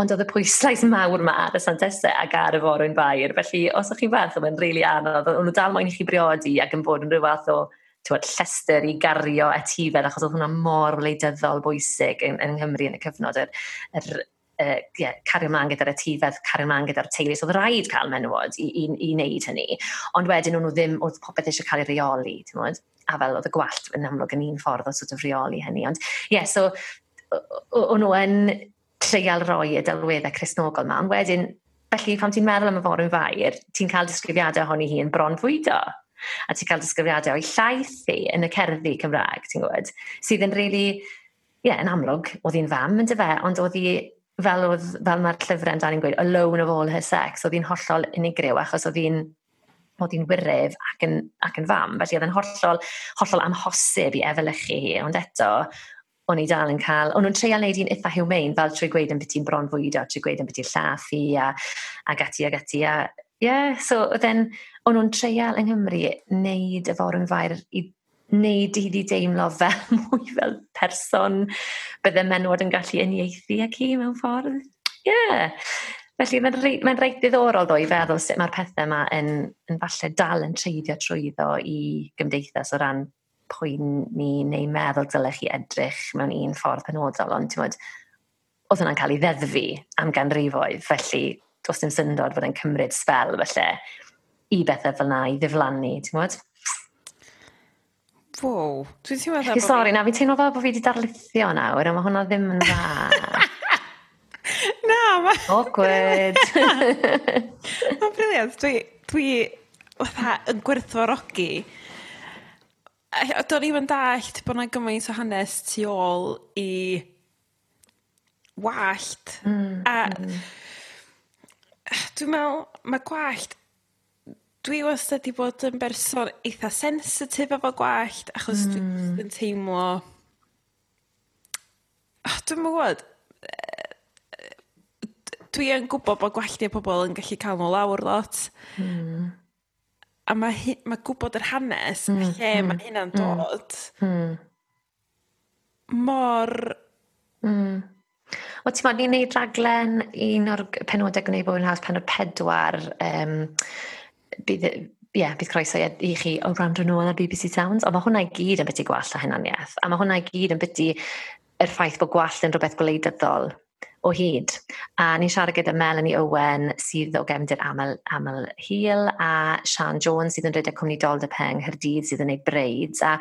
ond oedd y pwyslais mawr yma ar y Santese ac ar y forwyn fair. Felly, os ydych chi'n fath, oedd e'n rili really anodd. Oedd nhw dal moyn i chi briodi ac yn bod yn rhyw fath o tywed, llester i gario etifed achos oedd hwnna mor wleidyddol bwysig yng, yng Nghymru yn y cyfnod yr, yr uh, yeah, cario mlaen gyda'r etifedd, cario mlaen gyda'r teulu. So, oedd rhaid cael menywod i, i, i wneud hynny. Ond wedyn nhw ddim, oedd popeth eisiau cael ei reoli, ti'n modd? A fel oedd y gwallt yn amlwg yn un ffordd o sort of reoli hynny. Ond, ie, yeah, so, o'n nhw yn treial roi y delweddau chrysnogol ma. Ond wedyn, felly, pan ti'n meddwl am y forwyn fair, ti'n cael disgrifiadau ohoni hi yn bron fwydo a ti'n cael disgrifiadau o'i llaeth hi yn y cerddi Cymraeg, ti'n gwybod, sydd yn really, ie, yeah, yn amlwg, oedd hi'n fam yn dyfe, ond oedd hi fel, oedd, fel mae'r llyfrau i'n gweud, alone of all her sex, oedd hi'n hollol unigryw achos oedd hi'n bod hi'n wirydd ac yn, ac yn fam. Felly oedd yn hollol, hollol amhosib i efelychu hi, ond eto, o'n i dal yn cael, o'n nhw'n treial neud i'n eitha hiwmein, fel trwy gweud yn beth i'n bron fwydo, trwy gweud yn beth i'n llaff i, a, a gati, a gati, a yeah, so then o'n nhw'n treial yng Nghymru wneud y forwyn fair i wneud i fi deimlo fel mwy fel person bydde menwod yn gallu uniaethu ac i mewn ffordd. Ie. Felly mae'n reit, mae'n reit ddiddorol ddo i feddwl sut mae'r pethau yma yn, yn falle dal yn treiddio trwyddo i gymdeithas o ran pwy ni neu meddwl dylech chi edrych mewn un ffordd penodol, ond ti'n oedd hwnna'n cael ei ddeddfu am ganrifoedd, felly does dim syndod fod e'n cymryd sbel felly i bethau fel na i ddiflannu, ti'n gwybod? Wow, dwi'n teimlo fel... Sori, na, fi'n teimlo fel bod fi wedi darlithio nawr, a mae hwnna ddim yn dda. na, ma... Awkward. Mae'n briliant. Dwi, dwi, fatha, yn gwerthfawrogi. Do'n i'm yn dallt bod yna gymaint o hanes tu ôl i wallt. Mm, a mm dwi'n meddwl, mae gwallt dwi wastad wedi bod yn berson eitha sensitif efo gwallt achos... mm. dwi'n teimlo oh, dwi'n gwbod dwi yn gwybod bod gwallt pobl yn gallu cael nhw lawr lot. Mm. A mae ma' gwybod yr hanes... mm. lle mm. mae hynna'n hmm, dod... mm. ...mor... Mm O ti'n modd ni'n neud raglen un o'r penodau gwneud bod yn haws pen o'r pedwar um, bydd yeah, bydd croeso i chi o wrando nôl ar BBC Sounds ond mae hwnna i gyd yn biti gwall a hynaniaeth, a mae hwnna i gyd yn biti yr ffaith bod gwall yn rhywbeth gwleidyddol o hyd. A ni'n siarad gyda Melanie Owen sydd o gefndir aml, aml Hill a Sian Jones sydd yn rhedeg cwmni Doldeb Peng Hyrdydd sydd yn neud braids a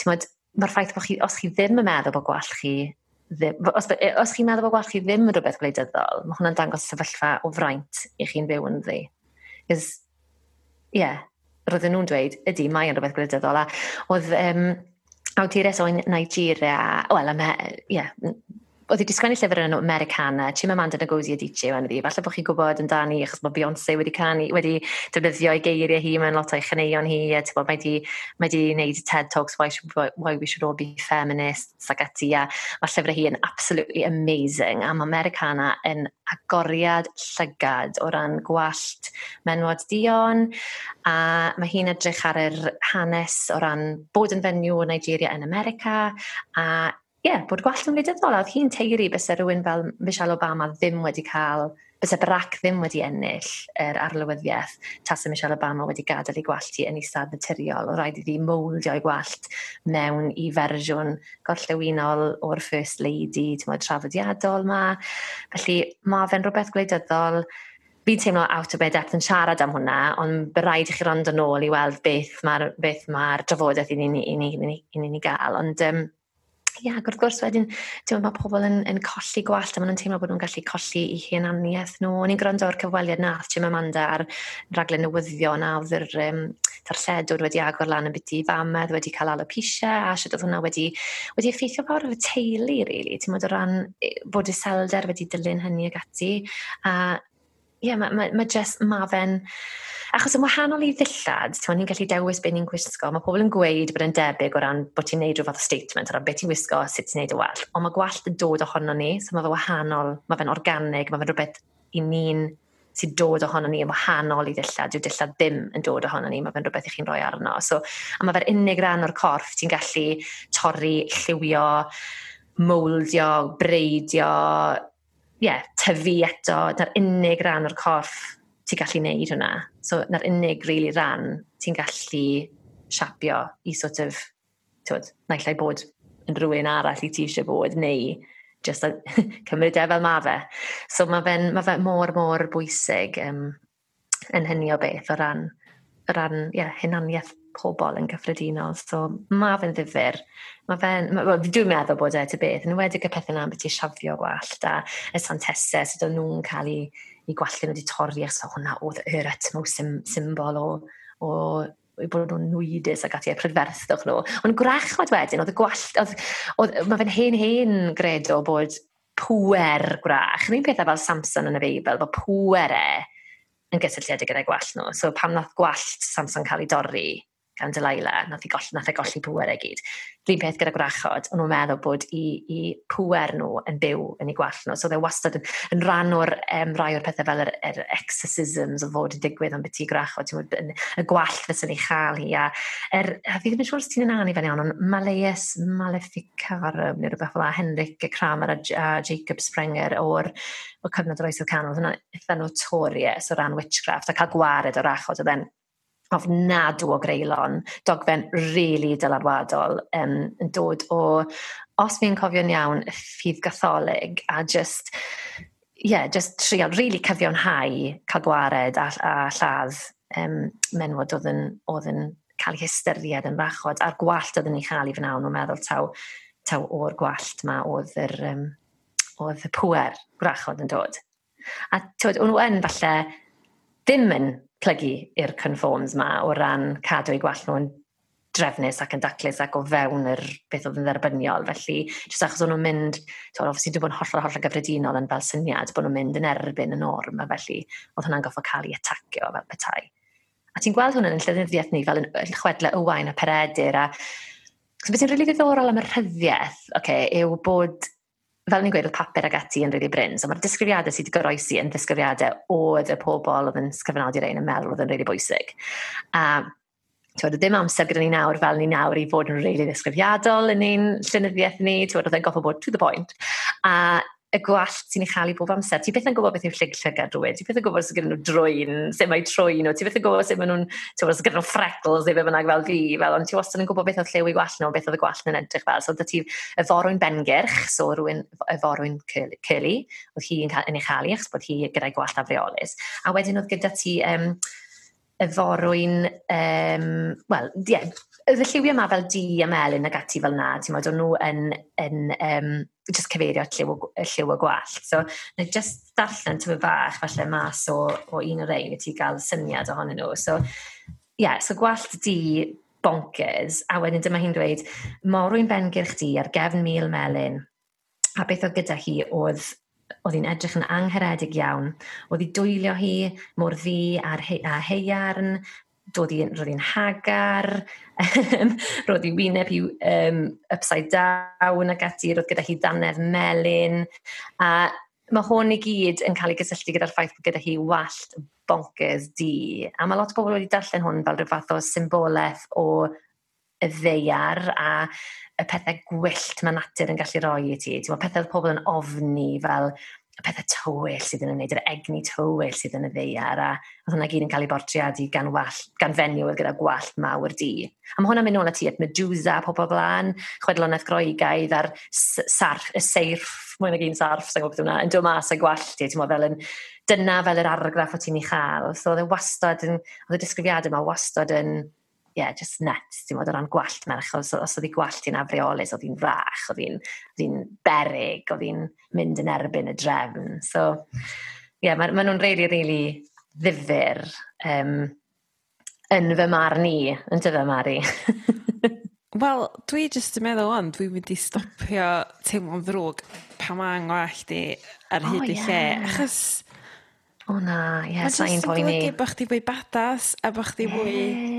t'mod ma'r ffaith bod chi, os chi ddim yn meddwl bod gwall chi ddim, os, e- os chi'n meddwl bod gwarchu ddim yn rhywbeth gwleidyddol, mae hwnna'n dangos sefyllfa o fraint i chi'n byw yn ddi. Cys, ie, yeah, roedden nhw'n dweud, ydy, mae yn rhywbeth gwleidyddol. A oedd um, awdures o Nigeria, wel, yma, ie, yeah, oedd hi wedi sgwennu llyfr yn Americana, Chimamanda Ngozi Adichie yna fi. Falle bod chi'n gwybod amdani, achos mae Beyoncé wedi, canu, wedi defnyddio ei geiriau hi mewn lot o'i chaneuon hi. Bod, mae wedi mae di wneud TED Talks, why, should, why We Should All Be Feminists ac ati. A mae llyfr hi yn absolutely amazing. A mae Americana yn agoriad llygad o ran gwallt menwod dion. A mae hi'n edrych ar yr hanes o ran bod yn fenyw o Nigeria yn America a ie yeah, bod gwallt yn wleidyddol Oedd hi'n teiri byse rhywun fel Michelle Obama ddim wedi cael, byse Barack ddim wedi ennill yr arlywyddiaeth tas y Michelle Obama wedi gadael ei gwallt hi yn ei stad naturiol. O rhaid iddi mouldio ei gwallt mewn i fersiwn gorllewinol o'r First Lady, ti'n tymod, trafodiadol ma. Felly mae fe'n rhywbeth gwleidyddol Fi'n teimlo out of bed depth yn siarad am hwnna, ond by raid i chi rond yn ôl i weld beth mae'r beth ma drafodaeth i ni, i ni, i ni, i ni, i ni gael. Ond um, Ia, ac wrth gwrs wedyn, ti'n mae pobl yn, yn colli gwallt a maen nhw'n teimlo bod nhw'n gallu colli i hunaniaeth nhw. O'n i'n gwrando o'r cyfweliad nath, Jim Amanda, ar raglen newyddion a oedd yr um, darlledwr wedi agor lan yn byty famedd, wedi cael alopecia a sydd oedd hwnna wedi, wedi effeithio fawr o'r teulu. Really. Ti'n modd o ran e, bod y selder wedi dilyn hynny ag ati. A ie, mae ma, ma just, ma fe'n... Achos yn wahanol i ddillad, ti'n ni'n gallu dewis beth ni'n gwisgo. Mae pobl yn gweud bod yn debyg o ran bod ti'n neud rhyw fath o statement o ran beth ti'n gwisgo a sut ti'n neud y wall. Ond mae gwallt yn dod ohono ni, so mae fe wahanol, mae fe'n organig, mae fe'n rhywbeth i ni'n sy'n dod ohono ni yn wahanol i ddillad, yw dillad ddim yn dod ohono ni, mae fe'n rhywbeth i chi'n rhoi arno. So, a mae fe'r unig ran o'r corff, ti'n gallu torri, lliwio, mouldio, breidio, yeah, tyfu eto, na'r unig ran o'r corff ti'n gallu neud hwnna. So, na'r unig really ran ti'n gallu siapio i sort of, tywed, naillai bod yn rhywun arall i ti eisiau bod, neu just a, cymryd e fel ma fe. So mae fe, ma fe mor, mor bwysig um, yn hynny o beth o ran, o ran yeah, hunaniaeth pobl yn gyffredinol. So mae fe'n ddifur. Mae fe'n... Ma, dwi'n meddwl bod e ty beth. Yn wedig y pethau na beth i siafio gwallt a y santesau sydd o'n nhw'n cael ei, i gwallu nhw wedi torri achos so hwnna oedd yr etmo sym, symbol o, o i bod nhw'n nwydus ac ati, a prydferthwch nhw. Ond gwrachod wedyn, oedd y gwallt, oedd, oedd, mae fe'n hen hen gredo bod pwer gwrach. Yn un pethau fel Samson yn y Beibl, bod pwer e yn gysylltiedig gyda'i gwallt nhw. So pam nath gwallt Samson cael ei dorri, gan Delilah, nath, i goll, nath e golli pŵer e gyd. Rhyn peth gyda gwrachod, ond nhw'n meddwl bod i, i pŵer nhw yn byw yn eu gwall nhw. So, dde wastad yn, yn rhan o'r um, rai o'r pethau fel yr, yr exorcisms o fod yn digwydd am beth i gwrachod. Yn, y gwall fes yn ei chael hi. A, er, a fi ddim yn siŵr os ti'n yna'n i fan iawn, ond Maleus Maleficarum, neu rhywbeth fel a Henrik Kramer a, a Jacob Sprenger o'r o cyfnod yr oesoedd canol, hwnna eitha notorious o ran witchcraft a cael gwared o'r achod, oedd e'n ofnadw o greulon, dogfen really dylanwadol um, yn dod o, os fi'n cofio'n iawn, ffydd gatholig a just, yeah, just trial really cyfiawnhau cael gwared a, a lladd um, menwod oedd yn, oedd yn cael ei hystyried yn fachod a'r gwallt oedd yn ei chael i fy nawn o'n meddwl taw, taw o'r gwallt ma oedd yr, um, oedd y pwer gwrachod yn dod. A tywed, nhw yn falle ddim yn plygu i'r conforms ma o ran cadw eu gwall nhw'n drefnus ac yn daclus ac o fewn yr beth oedd yn dderbyniol. Felly, jyst achos o'n nhw'n mynd, ti'n oedd sy'n bod yn hollol hollol gyffredinol yn fel syniad, bod nhw'n mynd yn erbyn y norm, a felly oedd hwnna'n goffo cael ei atacio fel petai. A ti'n gweld hwnna'n yn llenyddiaeth ni fel yn, chwedle ywain a peredur, a Cos beth sy'n rili really ddiddorol am y rhyddiaeth, okay, yw bod fel ni'n gweud, oedd papur ag ati yn really bryn. So mae'r disgrifiadau sydd wedi goroesi yn disgrifiadau oedd y pobl oedd yn sgyfnodi'r ein yn meddwl oedd yn really bwysig. A um, Tywed, ddim amser gyda ni nawr fel ni nawr i fod yn really ddisgrifiadol yn ein llynyddiaeth ni. Tywed, oedd e'n goffo bod to the point. A y gwallt sy'n ei chael i bob amser. Ti beth yn gwybod beth yw llyg llygad rhywun, ti beth yn gwybod sy'n gyda nhw drwy'n, sut mae trwy'n nhw, ti beth yn gwybod sut maen nhw'n, ti'n gwybod sy'n gyda nhw freckles neu fe bynnag fel fi, fel ond ti wastad yn gwybod beth oedd lliw i gwallt nhw, beth oedd y gwallt yn edrych fel. So da ti y forwyn bengyrch, so rhywun y forwyn curly, oedd hi yn, yn ei chael i, achos bod hi gyda'i gwallt afreolus. A wedyn oedd gyda ti um, y forwyn, um, wel, yeah, y lliwiau yma fel di a melyn ag ati fel na, ti'n meddwl, nhw yn, yn um, just cyfeirio lliw, lliw y gwallt. So, na just darllen tyfu bach, falle mas o, o un o'r ein, i ti gael syniad ohonyn nhw. So, yeah, so gwallt di bonkers, a wedyn dyma hi'n dweud, morwy'n bengyrch di ar gefn mil melyn, a beth oedd gyda hi oedd oedd hi'n edrych yn angheredig iawn. Oedd hi dwylio hi mor ddi a'r he, a heiarn dod i'n roedd i'n hagar, roedd i wyneb i um, upside down ac ati, roedd gyda hi ddanedd melyn. A mae hwn i gyd yn cael ei gysylltu gyda'r ffaith bod gyda hi wallt bonkers di. A mae lot o bobl wedi darllen hwn fel rhyw fath o symbolaeth o y ddeiar a y pethau gwyllt mae natur yn gallu roi i ti. Ti'n pethau pobl yn ofni fel y pethau tywyll sydd yn ymwneud, yr egni tywyll sydd yn y ddeiar, a oedd hwnna gyd yn cael ei bortriadu gan, wall, gan fenyw gyda gwallt mawr di. A mae hwnna'n mynd nôl at ti at Medusa, pobl blaen, chwedlonaeth groegaidd a'r sarf, y seirff, mae'n un sarf, sy'n gwybod hwnna, yn dod mas a gwallt i, ti'n fel yn dyna fel yr argraff o ti'n ei chael. So oedd e y wastad yn, oedd y disgrifiadau yma wastad yn yeah, just nuts, ti'n modd, o ran gwallt merch, os, os oedd hi gwallt i'n afreolus, oedd hi'n fach, oedd hi'n berig, oedd hi'n mynd yn erbyn y drefn. So, ie, yeah, maen ma nhw'n really, really ddifur um, yn fy marn i, yn dy fy mari. Wel, dwi jyst yn meddwl ond, dwi'n mynd i stopio teimlo'n ddrwg pa mae'n gwallt i ar hyd oh, i yeah. lle. Achos O na ie sai'n poeni. Mae'n golygu bod chdi fwy badas a bod chdi fwy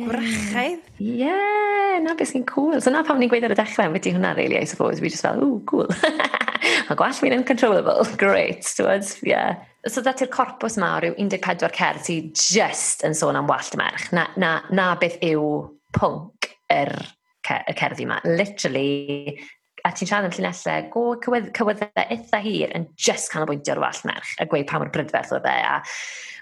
gwrachaidd. Ie yeah, 'na beth sy'n cool. so 'na pam ni'n gweud ar y dechrau, ambyti hwnna really, I suppose fi just fel ooh, cool. ma' gwall fi'n uncontrollable Great, t'wod yeah. So dati'r corpus 'ma o ryw un deg pedwar cerdd sy jyst yn sôn am wallt merch 'na 'na 'na beth yw pwnc yr cer- y cerddi 'ma. Literally a ti'n siarad yn llinellau, go cywydd, cywyddau eitha hir yn just canolbwyntio ar wall merch a gweud pa mor brydferth o dde a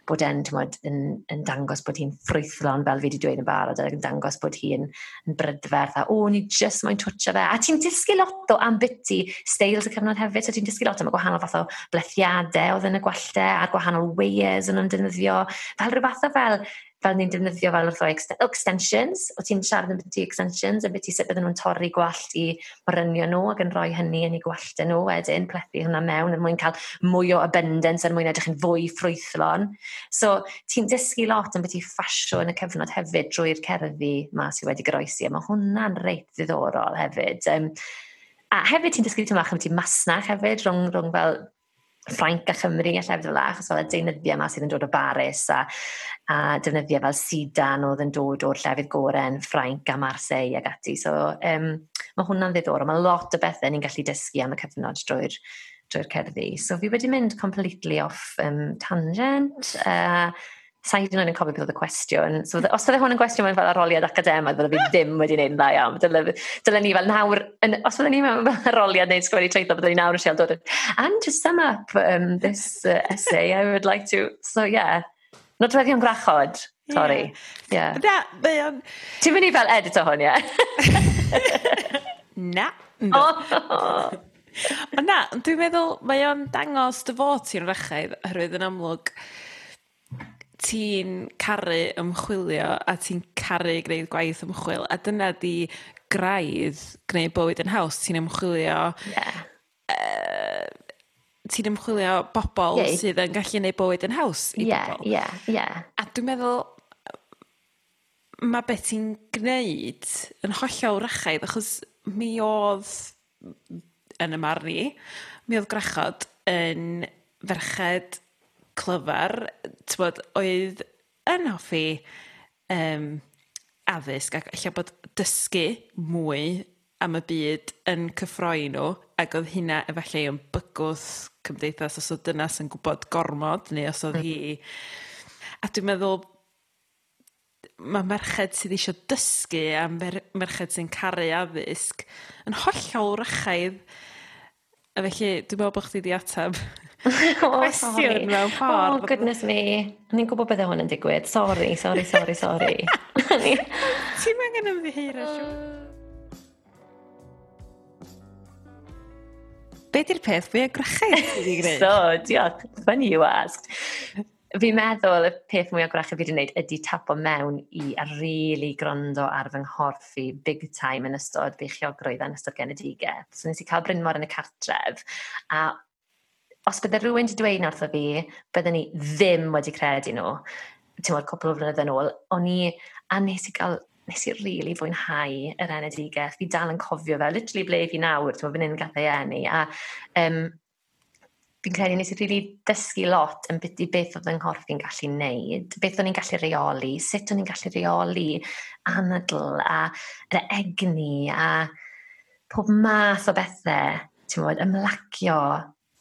bod e'n, tymod, yn, yn dangos bod hi'n ffrwythlon fel fi wedi dweud yn barod ac yn dangos bod hi'n yn brydferth a o, ni just mae'n twtio fe. A ti'n disgu lot o ambiti styles y cyfnod hefyd, a ti'n disgu lot am y gwahanol fath o blethiadau oedd yn y gwallte a'r gwahanol weirs yn ymdynyddio, fel rhywbeth o fel fel ni'n defnyddio fel wrth o extensions, o ti'n siarad yn ambiti extensions, a ambiti sut bydden nhw'n torri gwallt i morynio nhw ac yn rhoi hynny yn eu gwallt nhw wedyn, plethu hwnna mewn er mwyn cael mwy o abundance er mwyn edrych yn fwy ffrwythlon. So ti'n dysgu lot yn ambiti ffasio yn y cyfnod hefyd drwy'r cerddi ma sydd wedi groesi, a mae hwnna'n reit ddiddorol hefyd. Um, a hefyd ti'n dysgu ti'n tymach am ti masnach hefyd rhwng, rhwng fel Ffrainc a Chymru a llefydd fel la, achos fel y deunyddiau yma sydd yn dod o Baris a, a defnyddiau fel Sidan oedd yn dod o'r llefydd goren, Ffrainc a Marseille ag ati. So um, mae hwnna'n ddiddorol. Mae lot o bethau ni'n gallu dysgu am y cyfnod drwy'r drwy'r cerddi. So fi wedi mynd completely off um, tangent. Uh, sa i ddim yn cofio beth oedd y cwestiwn. So, os fydde hwn yn gwestiwn mewn fel arholiad academaidd, fydde fi ddim wedi gwneud yn dda iawn. Dylen ni fel nawr, yn, os fydde ni mewn fel arholiad neud sgwennu treitho, bydde ni nawr yn siarad dod yn, and to sum up um, this uh, essay, I would like to, so yeah, nodweddion grachod. sorry. Yeah. yeah. Na, Ti'n mynd i fel editor hwn, ie? Yeah? na. Oh. Ond na, dwi'n meddwl mae o'n dangos dy fod ti'n rachaidd, oherwydd yn amlwg, ti'n caru ymchwilio a ti'n caru gwneud gwaith ymchwil a dyna di graidd gwneud bywyd yn haws ti'n ymchwilio yeah. uh, ti'n ymchwilio bobl yeah. sydd yn gallu gwneud bywyd yn haws i yeah, bobl yeah, yeah. a dwi'n meddwl mae beth ti'n gwneud yn hollol rachaidd achos mi oedd yn y marni mi oedd grachod yn ferched clyfar t'bod oedd yn hoffi um, addysg ac ella bod dysgu mwy am y byd yn cyffroi nhw ac oedd hynna efallai yn bygwth cymdeithas os oedd dynas yn gwybod gormod neu os oedd hi. Mhm. A dwi'n meddwl mae merched sydd eisiau dysgu a mer- merched sy'n caru addysg yn hollol wrachaidd a felly dwi'n meddwl bod chdi 'di atab Oh, cwestiwn mewn ffordd. Oh, goodness me. Ni'n gwybod beth hwn yn digwydd. Sorry, sorry, sorry, sorry. Ti'n angen ymddiheir o uh. siw. Be di'r peth fwy o grachau ti wedi gwneud? so, diolch. Funny you asked. Fi'n meddwl y peth mwy o gwrach fi wedi gwneud ydy tapo mewn i a really grondo ar fy nghorff i big time yn ystod beichiogrwydd yn ystod genedigau. So nes i cael bryn mor yn y cartref a os bydde rhywun wedi dweud wrtho fi, bydden ni ddim wedi credu nhw. Ti'n cwpl o flynyddoedd yn ôl, o'n i, a nes i gael nes i rili really fwynhau yr enedigeth. Fi dal yn cofio fe, literally ble fi nawr, ti'n fawr yn gathau enni. A um, fi'n credu nes i rili really dysgu lot yn beth, beth oedd yng Nghorff fi'n gallu neud, beth o'n i'n gallu reoli, sut o'n i'n gallu reoli anadl a yr egni a pob math o bethau, ti'n bod, ymlacio,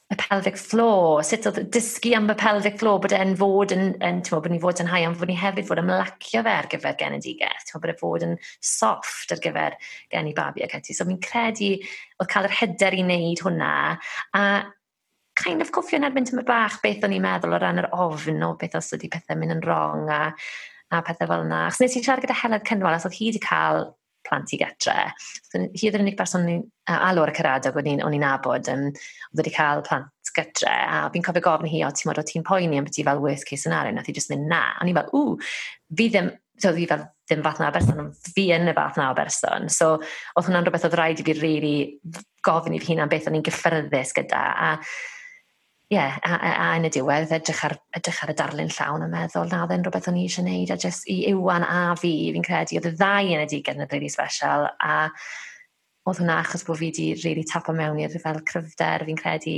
y pelvic floor, sut oedd dysgu am y pelvic floor, bod e'n fod yn, yn ti'n bod ni fod yn hau, ond bod ni hefyd fod yn lacio fe ar gyfer genedigeth, ti'n bod e'n fod yn soft ar gyfer gen i babi ac ati. So fi'n credu oedd cael yr hyder i wneud hwnna, a kind of cwffio yn erbyn tymor bach beth o'n i'n meddwl o ran yr ofn o beth os ydy pethau mynd yn wrong a, a pethau fel yna. Chos nes i siarad gyda Heledd Cynwal, os oedd hi wedi cael plant i getre. Hi oedd yr unig person ni, a Lora Caradog o'n i'n nabod, um, oedd wedi cael plant gytre, a fi'n cofio gofyn hi, o, ti'n modd o ti'n poeni am beth i fel worst case scenario, nath i jyst mynd na. A ni fel, ww, fi ddim, so fi fel ddim fath na o berson, ond fi yn y fath na o berson. So, oedd hwnna'n rhywbeth oedd rhaid i fi rili really gofyn i fi hunan beth o'n i'n gyffyrddus gyda, a ie, yeah, a, a, a yn y diwedd, edrych ar, edrych ar y darlun llawn a meddwl, na ddyn rhywbeth o'n i eisiau neud, a jyst i Iwan a fi, fi'n credu, oedd y ddau yn y digen yn really special, a oedd hwnna achos bod fi wedi really tapo mewn i'r fel cryfder, fi'n credu,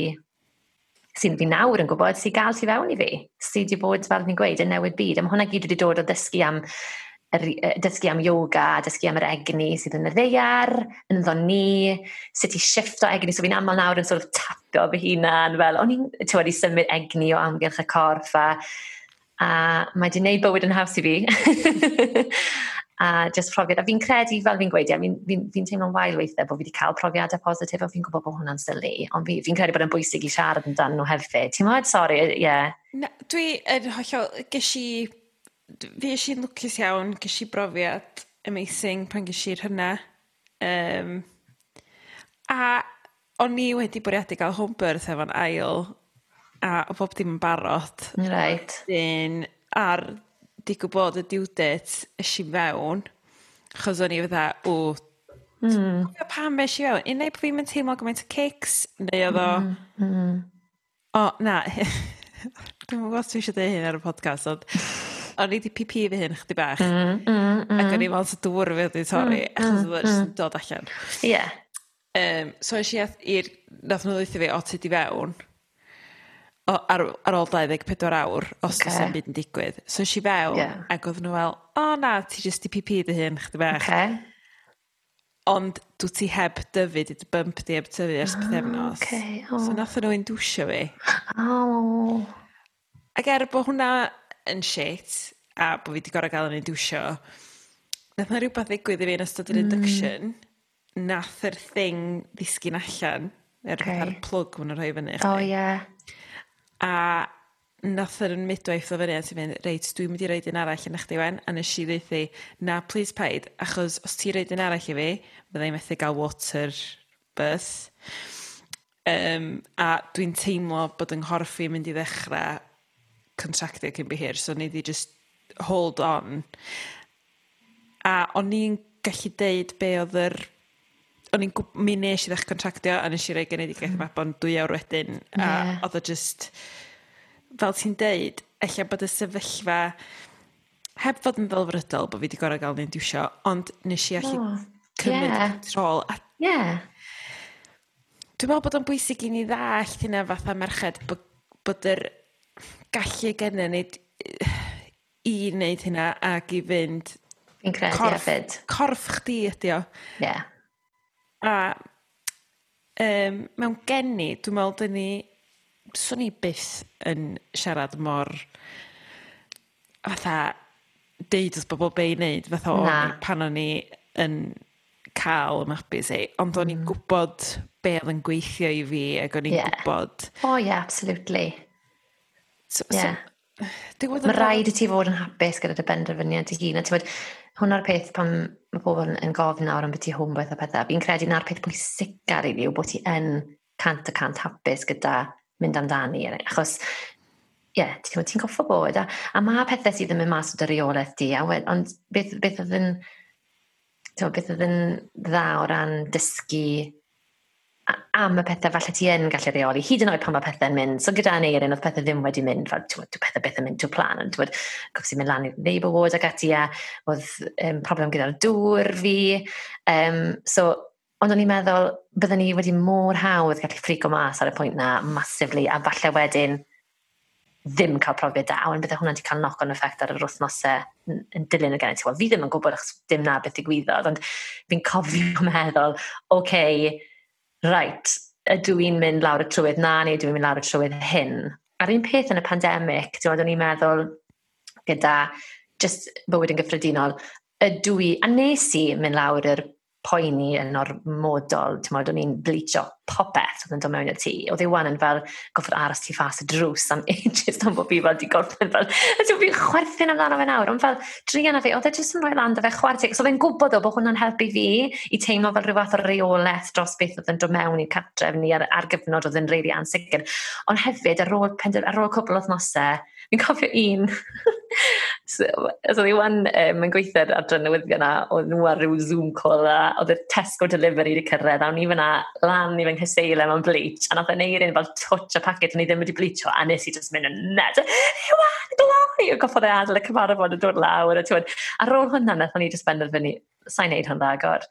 sy'n fi nawr yn gwybod sy'n gael ti fewn i fi. Sy'n di bod, fel fi'n gweud, yn newid byd. a mae hwnna gyd wedi dod o ddysgu am dysgu am yoga, dysgu am yr egni sydd yn y ddeiar, yn ddo ni, sut i shifto egni. So fi'n aml nawr yn sort of tapio fy hunan, fel o'n i'n wedi symud egni o amgylch y corff a, a mae di wneud bywyd yn haws i fi. a just profiad. A fi'n credu, fel fi'n gweud, fi'n fi, fi teimlo'n wael weithiau bod fi wedi cael profiadau positif, a fi'n gwybod bod hwnna'n sylu, ond fi'n fi credu bod yn bwysig i siarad yn dan nhw hefyd. Ti'n modd, sori, ie. Yeah. Dwi, yn hollol, ges i fi eisiau'n lwcus iawn, ges i brofiad amazing pan ges i'r hynna. Um, a o'n i wedi bwriadu gael home birth efo'n ail a o bob dim yn barod. Right. Dyn ar digw bod y due date ys i fewn, chos o'n i fydda, o, mm. pam eisiau fewn? Unig bod fi'n mynd teimlo gymaint o cakes, neu oedd o, mm. o, na, dwi'n gwybod os dwi eisiau dweud hyn ar y podcast, ond o'n i di PP fy hyn chdi bach. Mm, mm, mm. Ac o'n i mewn dŵr fi wedi torri, mm, mm achos mm, oedd e mm. dod allan. Ie. Yeah. Um, so eisiau iaith i'r, nath nhw ddweud fi, o ti di fewn, o, ar, ar ôl 24 awr, os okay. ysyn byd yn digwydd. So eisiau fewn, yeah. ac oedd nhw fel, o oh, na, ti jyst di PP dy hyn chdi bach. Okay. Ond dwi ti heb dyfu, di bump di heb tyfu ers oh, pethefnos. Okay. Oh. So nath nhw'n dwsio fi. Oh. Ac er bod hwnna yn shit a bod fi wedi gorau gael yn ei nath na rhywbeth ddigwydd i fi yn ystod yr mm. induction, mm. nath yr thing ddisgyn allan, er, okay. ar plwg mwyn nhw'n rhoi fyny. O, oh, ie. Yeah. A nath yr yn midwaith o fyny a ti'n mynd, reit, dwi'n mynd i roed un arall yn eich diwen, a nes i ddeithi, na, please paid, achos os ti'n roed un arall i fi, byddai'n methu gael water birth. Um, a dwi'n teimlo bod yng nghorff i mynd i ddechrau contractio cyn by hir so ni di just hold on. A o'n i'n gallu deud be oedd yr o'n i'n gwb... mi nes i ddech contractio a nes i roi genedigaeth mm. mabon dwy awr wedyn a yeah. oedd o just fel ti'n deud ella bod y sefyllfa heb fod yn ddelfrydol bod fi wedi gorau gael ni'n diwsio ond nes i allu oh, cymryd yeah. control a yeah. dwi'n meddwl bod o'n bwysig i ni ddall hynna fatha merched bod, bod yr gallu gennym ni i wneud hynna ac i fynd... Fi'n credu corff, hefyd. Corff chdi ydi o. Ie. Yeah. A um, mewn geni, dwi'n meddwl dyn ni... Swn i byth yn siarad mor... Fatha, deud wrth bobl be i wneud, fatha o, pan o'n i yn cael y mapus ei. ond o'n i'n mm. gwybod be oedd yn gweithio i fi ac o'n i'n yeah. gwybod... O oh, yeah, absolutely. So, yeah. so, Mae rhaid i ti fod yn hapus gyda dy benderfyniad i hun. A ti'n bod, hwnna'r peth pan mae pobl yn, yn gofyn nawr am beth i hwmbeth a pethau. Fi'n credu na'r peth pwysica rili yw bod ti yn cant y cant hapus gyda mynd amdani. Er- achos, ie, yeah, ti'n ti'n goffo bod. A, a mae pethau sydd yn mynd mas o dy reolaeth di. A wed, ond beth, beth oedd yn... Beth oedd yn dda o ran dysgu am y pethau falle ti yn gallu reoli, hyd yn oed pan mae pethau'n mynd. So gyda Aneirin, oedd pethau ddim wedi mynd, fel, ti'n dwi pethau beth yn mynd to plan, ond ti'n gofsi mynd lan i'r Labour Ward ac ati, a oedd um, problem gyda'r dŵr fi. Um, so, ond o'n i'n meddwl, byddwn ni wedi mor hawdd gallu ffrico mas ar y pwynt na, massively, a falle wedyn ddim cael profiad da, ond byddai hwnna wedi cael knock-on effect ar yr wythnosau yn dilyn y gen ti. Wel, fi ddim yn gwybod achos dim na beth digwyddodd, ond fi'n cofio meddwl, oce, okay, right, ydw i'n mynd lawr y trywydd na neu ydw i'n mynd lawr y trywydd hyn. A'r un peth yn y pandemig, ti'n oedd o'n i'n meddwl gyda just bywyd yn gyffredinol, ydw i, a nes i mynd lawr yr poeni yn ormodol, ti'n modd, o'n i'n bleachio popeth oedd yn dod mewn i'r tŷ. Oedd ei wan yn fel goffod aros ti ffas y drws am ages am bod fi fel di gorffen fel, a ti'n fi'n chwerthin amdano fe nawr, ond fel drian a fi, oedd e jyst yn rhoi lan dy fe chwerthin, so fe'n gwybod o bod hwnna'n helpu fi i teimlo fel rhyw fath o reolaeth dros beth oedd yn dod mewn i'r cartref ni ar, ar gyfnod oedd yn reili ansicr. Ond hefyd, ar ôl, ar ôl cwbl o'r nosau, fi'n cofio un So, so ni wan, um, yn gweithio ar adran newyddion na, oedd nhw ar ryw Zoom call a oedd y Tesco Delivery wedi cyrraedd, a o'n i fyna lan i fy nghyseile mewn bleach, a nath e yn eirin fel touch a packet, o'n i ddim wedi bleachio, a nes i just mynd yn ned, Iwan, gloi! A goffodd e adael y cyfarfod yn dod lawr, a, ti'n ar ôl hwnna, nath o'n i just benderfynu, sa'n neud hwn agor.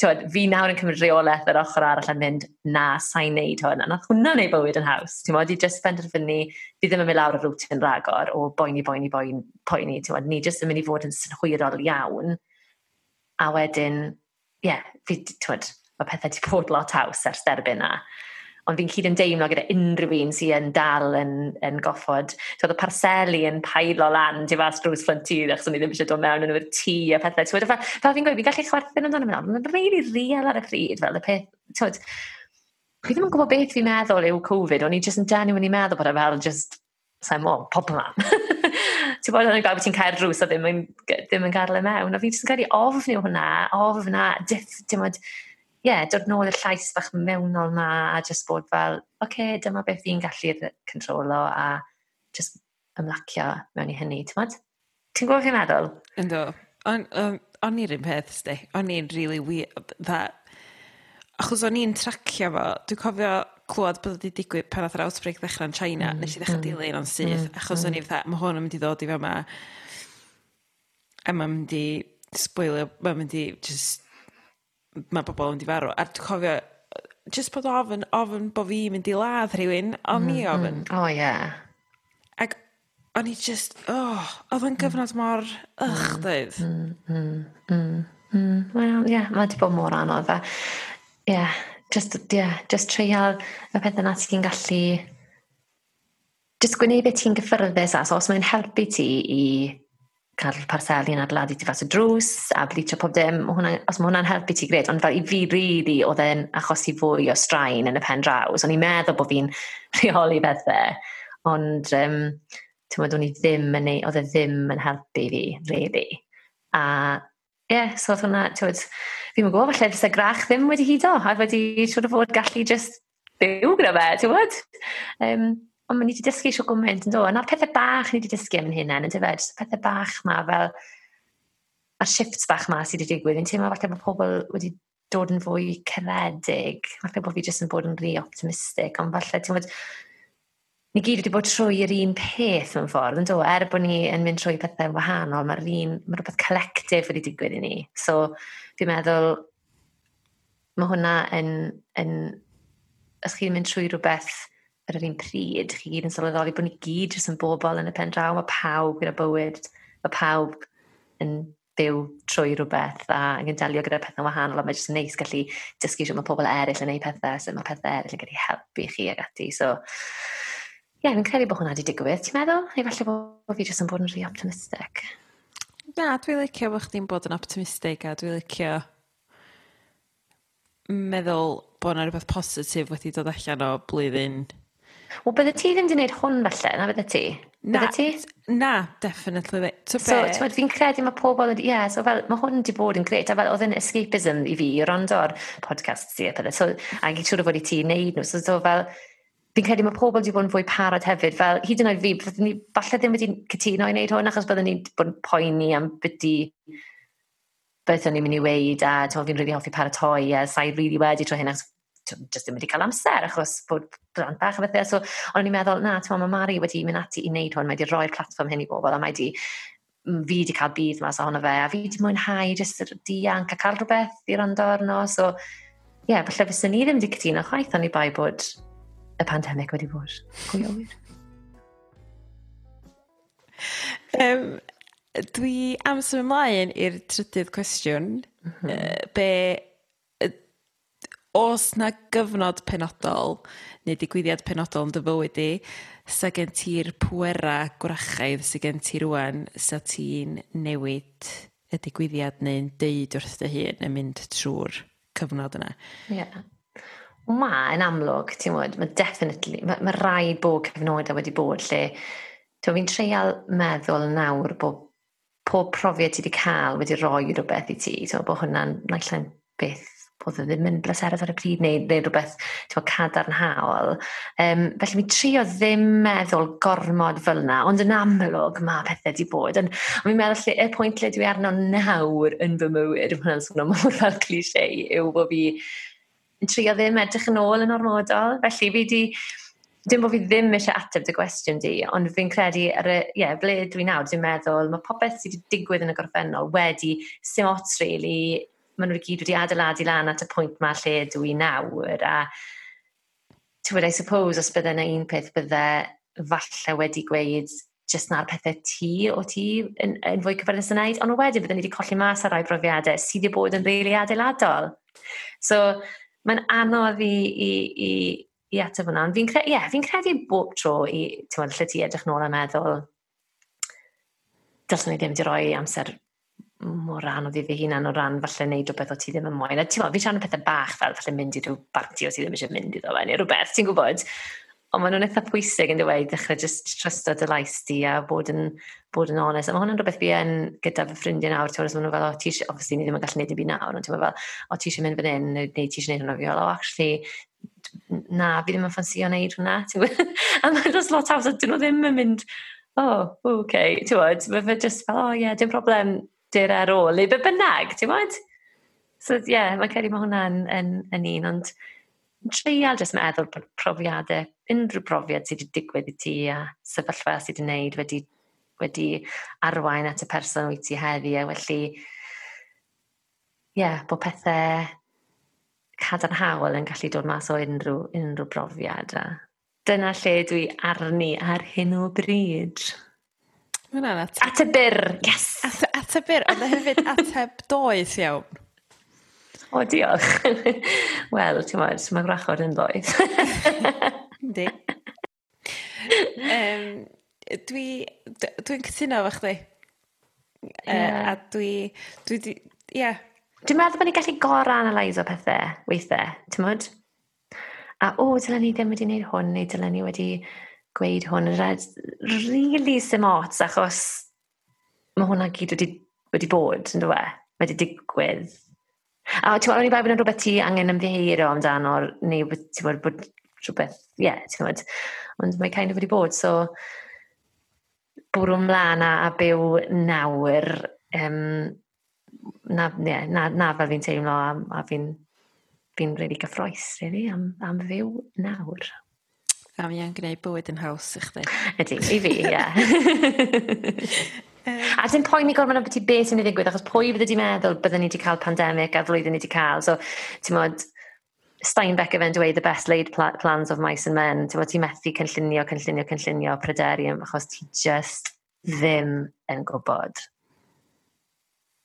Tywed, fi nawr yn cymryd reolaeth yr ochr arall yn mynd, na, sa'n neud hwn. A nath hwnna neu bywyd yn haws. Ti'n modd, i just benderfynu, fi ddim yn mynd lawr y rwt yn ragor o boeni, boeni, boeni, poeni. Ti'n modd, ni just yn mynd i fod yn synhwyrol iawn. A wedyn, ie, yeah, fi, ti'n modd, mae pethau wedi bod lot haws ers derbyn na ond fi'n cyd yn deimlo gyda unrhyw un sy'n yn dal yn, yn goffod. So, oedd y parseli yn pailo lan, ti'n fas drws ffrontir, achos o'n i ddim eisiau dod mewn yn ymwyr tŷ a pethau. So, fel, fel fi'n gweud, fi'n gallu chwerthin amdano mewn, ond mae'n really real ar y pryd, fel y peth. So, fi ddim yn gwybod beth fi'n meddwl yw Covid, o'n i just yn genuinely meddwl bod e fel just, sa'n mo, pop yma. ti'n bod yn gweld bod ti'n cael drws a ddim yn, ddim yn gadael e mewn, a fi'n just yn cael ei ofn yw hwnna, ofn a, dim ond, yeah, dod nôl y llais bach mewnol na a just bod fel, oce, okay, dyma beth fi'n gallu controlo a just ymlacio mewn i hynny, ti'n gwybod? Ti'n gwybod fi'n meddwl? Ynddo. O'n on, on i'r un peth, sti. O'n i'n really weird that... Achos o'n i'n tracio fo, dwi'n cofio clywed bod wedi digwydd pan oedd yr outbreak ddechrau yn China, mm, nes i ddechrau mm, dilyn o'n syth, mm, achos mm. o'n i'n fatha, mae hwn yn mynd i ddod i fe yma, a mae'n mynd i spoilio, mae'n mynd i just mae bobl yn mynd i farw. A dwi'n cofio, just bod ofyn, ofyn bod fi'n mynd i ladd rhywun, o'n mm, i ofyn. Mm, oh, yeah. Ac o'n i just, oh, oedd yn gyfnod mor ych, mm. dweud. Mm, mm, mm, mm. Wel, ie, yeah, mae wedi bod mor anodd. Ie, yeah, just, yeah, just treial y pethau na ti'n gallu... Just gwneud beth ti'n gyffyrddus as, os mae'n helpu ti i cael parseli yn adeiladu ti fas y drws a blitio pob dim, hwnna, os mae hwnna'n helpu ti gred, ond fel i fi rili really, oedd e'n achosi fwy o straen yn y pen draws, o'n i'n meddwl bod fi'n rheoli bethau, ond um, ti'n o'n i ddim yn neud, oedd e ddim yn helpu fi, really. A ie, yeah, so oedd hwnna, ti'n meddwl, fi'n gwybod, falle fysa grach ddim wedi hudo, a wedi siwr o fod gallu just byw gyda fe, ti'n meddwl? Um, ond ma'n i wedi dysgu eisiau gwmynt, yn dod. Na'r pethau bach ni wedi dysgu am yn hunain, yn dyfod, pethau bach ma, fel, a'r shifts bach ma sydd wedi digwydd, fi'n teimlo falle mae pobl wedi dod yn fwy caredig. Falle bod fi jyst yn bod yn rhy optimistic, ond falle, ti'n bod, ni gyd wedi bod trwy'r un peth mewn ffordd, yn do? Er bod ni yn mynd trwy pethau wahanol, mae'r un, mae rhywbeth collectif wedi digwydd i ni. So, fi'n meddwl, mae hwnna yn, yn, os chi'n mynd trwy rhywbeth ar yr un pryd, chi gyd yn sylweddoli bod ni gyd jyst yn bobl yn y pen draw, mae pawb gyda bywyd, mae pawb yn byw trwy rhywbeth a yn delio gyda pethau wahanol a mae jyst yn neis gallu dysgu sut mae pobl eraill yn gwneud pethau, sut mae pethau eraill yn gallu helpu chi ag ati. So, ie, yeah, fi'n credu bod hwnna wedi digwydd, ti'n meddwl? Neu falle bod fi jyst yn bod yn rhy optimistic. Na, dwi'n licio bod chdi'n bod yn optimistig a dwi'n licio meddwl bod yna rhywbeth positif wedi dod allan o blwyddyn Wel, bydde ti ddim di gwneud hwn falle, na bydde ti? Na, bydde ti? Na, definitely. So, so ti'n fi'n credu mae pobl yn... Ie, yeah, so fel, mae hwn wedi bod yn gret. A fel, oedd yn escapism i fi, i rondo o'r podcast ti a pethau. So, a i siŵr o fod i ti wneud nhw. So, so fel, fi'n credu mae pobl wedi bod yn fwy parod hefyd. Fel, hyd yn oed fi, byddwn ni, falle ddim wedi cytuno i wneud hwn, achos byddwn ni'n bod yn poeni am byddu beth o'n i'n mynd i weid a fi'n rili really hoffi paratoi a sa'i rili really wedi tro hyn achos jyst ddim wedi cael amser achos bod blant bach a bethau. So, ond o'n i'n meddwl, na, ti'n mae Mari wedi mynd ati i wneud hwn, mae wedi rhoi'r platform hyn i bobl, a mae wedi fi wedi cael bydd mas ohono fe, a fi wedi mwynhau jyst yr dianc a cael rhywbeth i rando arno. So, ie, yeah, falle fysyn ni ddim wedi cytuno chwaith ond i bai bod y pandemig wedi bod. Pwy o wir? um, dwi am symud ymlaen i'r trydydd cwestiwn. Mm -hmm. uh, be o's 'na gyfnod penodol neu digwyddiad penodol yn dy fywyd i, sa gen ti'r pwera gwrachaidd sy gen ti rwan sa ti'n newid y digwyddiad neu'n deud wrth dy hun yn mynd trwy'r cyfnod yna? Ie. Yeah. Ma, yn amlwg, ti'n mwyd, mae definitely, mae, mae rai bod cyfnodau wedi bod lle ti'n fi'n treial meddwl nawr bod pob profiad ti wedi cael wedi rhoi rhywbeth i ti. So, bod hwnna'n naill beth bod e ddim yn bleserus ar y pryd neu, neu rhywbeth bod, cadarnhaol. Um, felly mi trio ddim meddwl gormod fel yna, ond yn amlwg mae pethau wedi bod. Ond mi'n meddwl lle, y pwynt lle dwi arno nawr yn fy mywyd, hwnna'n swnio mor fel cliché, yw bod fi yn trio ddim edrych yn ôl yn ormodol. Felly fi wedi... Dim bod fi ddim eisiau ateb dy gwestiwn di, ond fi'n credu ar y, ie, yeah, ble dwi nawr, dwi'n meddwl, mae popeth sydd wedi digwydd yn y gorffennol wedi sim ots, really, maen nhw gyd wedi adeiladu lan at y pwynt ma lle dwi nawr a ti'n I suppose os bydde yna un peth bydde falle wedi gweud jyst na'r pethau ti o ti yn, yn fwy cyfyrddus yn neud, ond wedyn bydden ni wedi colli mas ar rai brofiadau sydd wedi bod yn rili really adeiladol. So, mae'n anodd i, i, i, i ateb hwnna, fi'n cre yeah, fi credu bob tro i, ti'n meddwl, lle ti edrych nôl a meddwl, dylwn ni ddim wedi rhoi amser mor anodd i iddi hunan o ran falle neud rhywbeth o ti ddim yn moyn. A ti'n fi siarad pethau bach fel falle mynd i rhyw barti o ti ddim eisiau mynd iddo fe, neu rhywbeth, ti'n gwybod? Ond maen nhw'n eitha pwysig yn dweud, dechrau just trysto dy lais di a bod yn, bod yn onest. A mae hwnna'n rhywbeth fi yn gyda fy ffrindiau nawr, ti'n gwybod, maen nhw fel, o ti eisiau, obviously ni ddim yn gallu neud i fi nawr, ond ti'n fel, o ti eisiau mynd fan hyn, neu ti eisiau neud hwnna fi, o actually, na, fi ddim yn ffansio neud hwnna. a mae'n just lot awr, dyn nhw ddim yn mynd, oh, okay, ti'n gwybod, mae fe just fel, oh, ie, yeah, dim problem, dir ar ôl neu be bynnag, ti'n bod? So ie, yeah, mae'n credu mae hwnna'n yn, yn un, ond treial jyst meddwl bod profiadau, unrhyw profiad sydd wedi digwydd i ti a sefyllfa sydd wedi wneud wedi, wedi arwain at y person wyt ti heddi a felly ie, yeah, bod pethau cadarnhaol yn gallu dod mas o unrhyw, unrhyw brofiad a dyna lle dwi arni ar hyn o bryd. Ma' ateb... Ateb byr, yes! Ate, ateb byr, ond e hefyd ateb doeth iawn. O, diolch. Wel, ti'n modd, mae gwrachod yn doeth. Di. um, dwi, dwi'n cytuno efo chdi. Yeah. Uh, a dwi, dwi, dwi, yeah. Dwi'n meddwl bod ni'n gallu gora-analyso pethau weithiau, ti'n modd? A, o, dylen ni ddim wedi gwneud hwn, neu dylen ni wedi gweud hwn yn rhaid really sim ots achos mae hwnna gyd wedi, wedi bod, yn dweud? Wedi digwydd. A ti'n meddwl, o'n i bai bod yn rhywbeth ti angen ymddeheir o amdano, neu ti'n meddwl bod rhywbeth, ie, yeah, ti'n meddwl. Ond mae kind of wedi bod, so bwrw mlaen a, a byw nawr, um, na, yeah, na, na fel fi'n teimlo, a, a fi'n fi really gyffroes, really, am, am fyw nawr. A mi yn gwneud bywyd yn haws i chdi. Ydy, i fi, ie. A dim i gorfod ambyti beth sy'n ei ddigwydd, achos pwy fydde di meddwl byddwn ni wedi cael pandemig a flwyddyn ni wedi cael. So, ti'n modd, Steinbeck efo'n dweud the best laid pl plans of mice and men. Ti'n modd, ti'n methu cynllunio, cynllunio, cynllunio, pryderium, achos ti just ddim yn gwybod.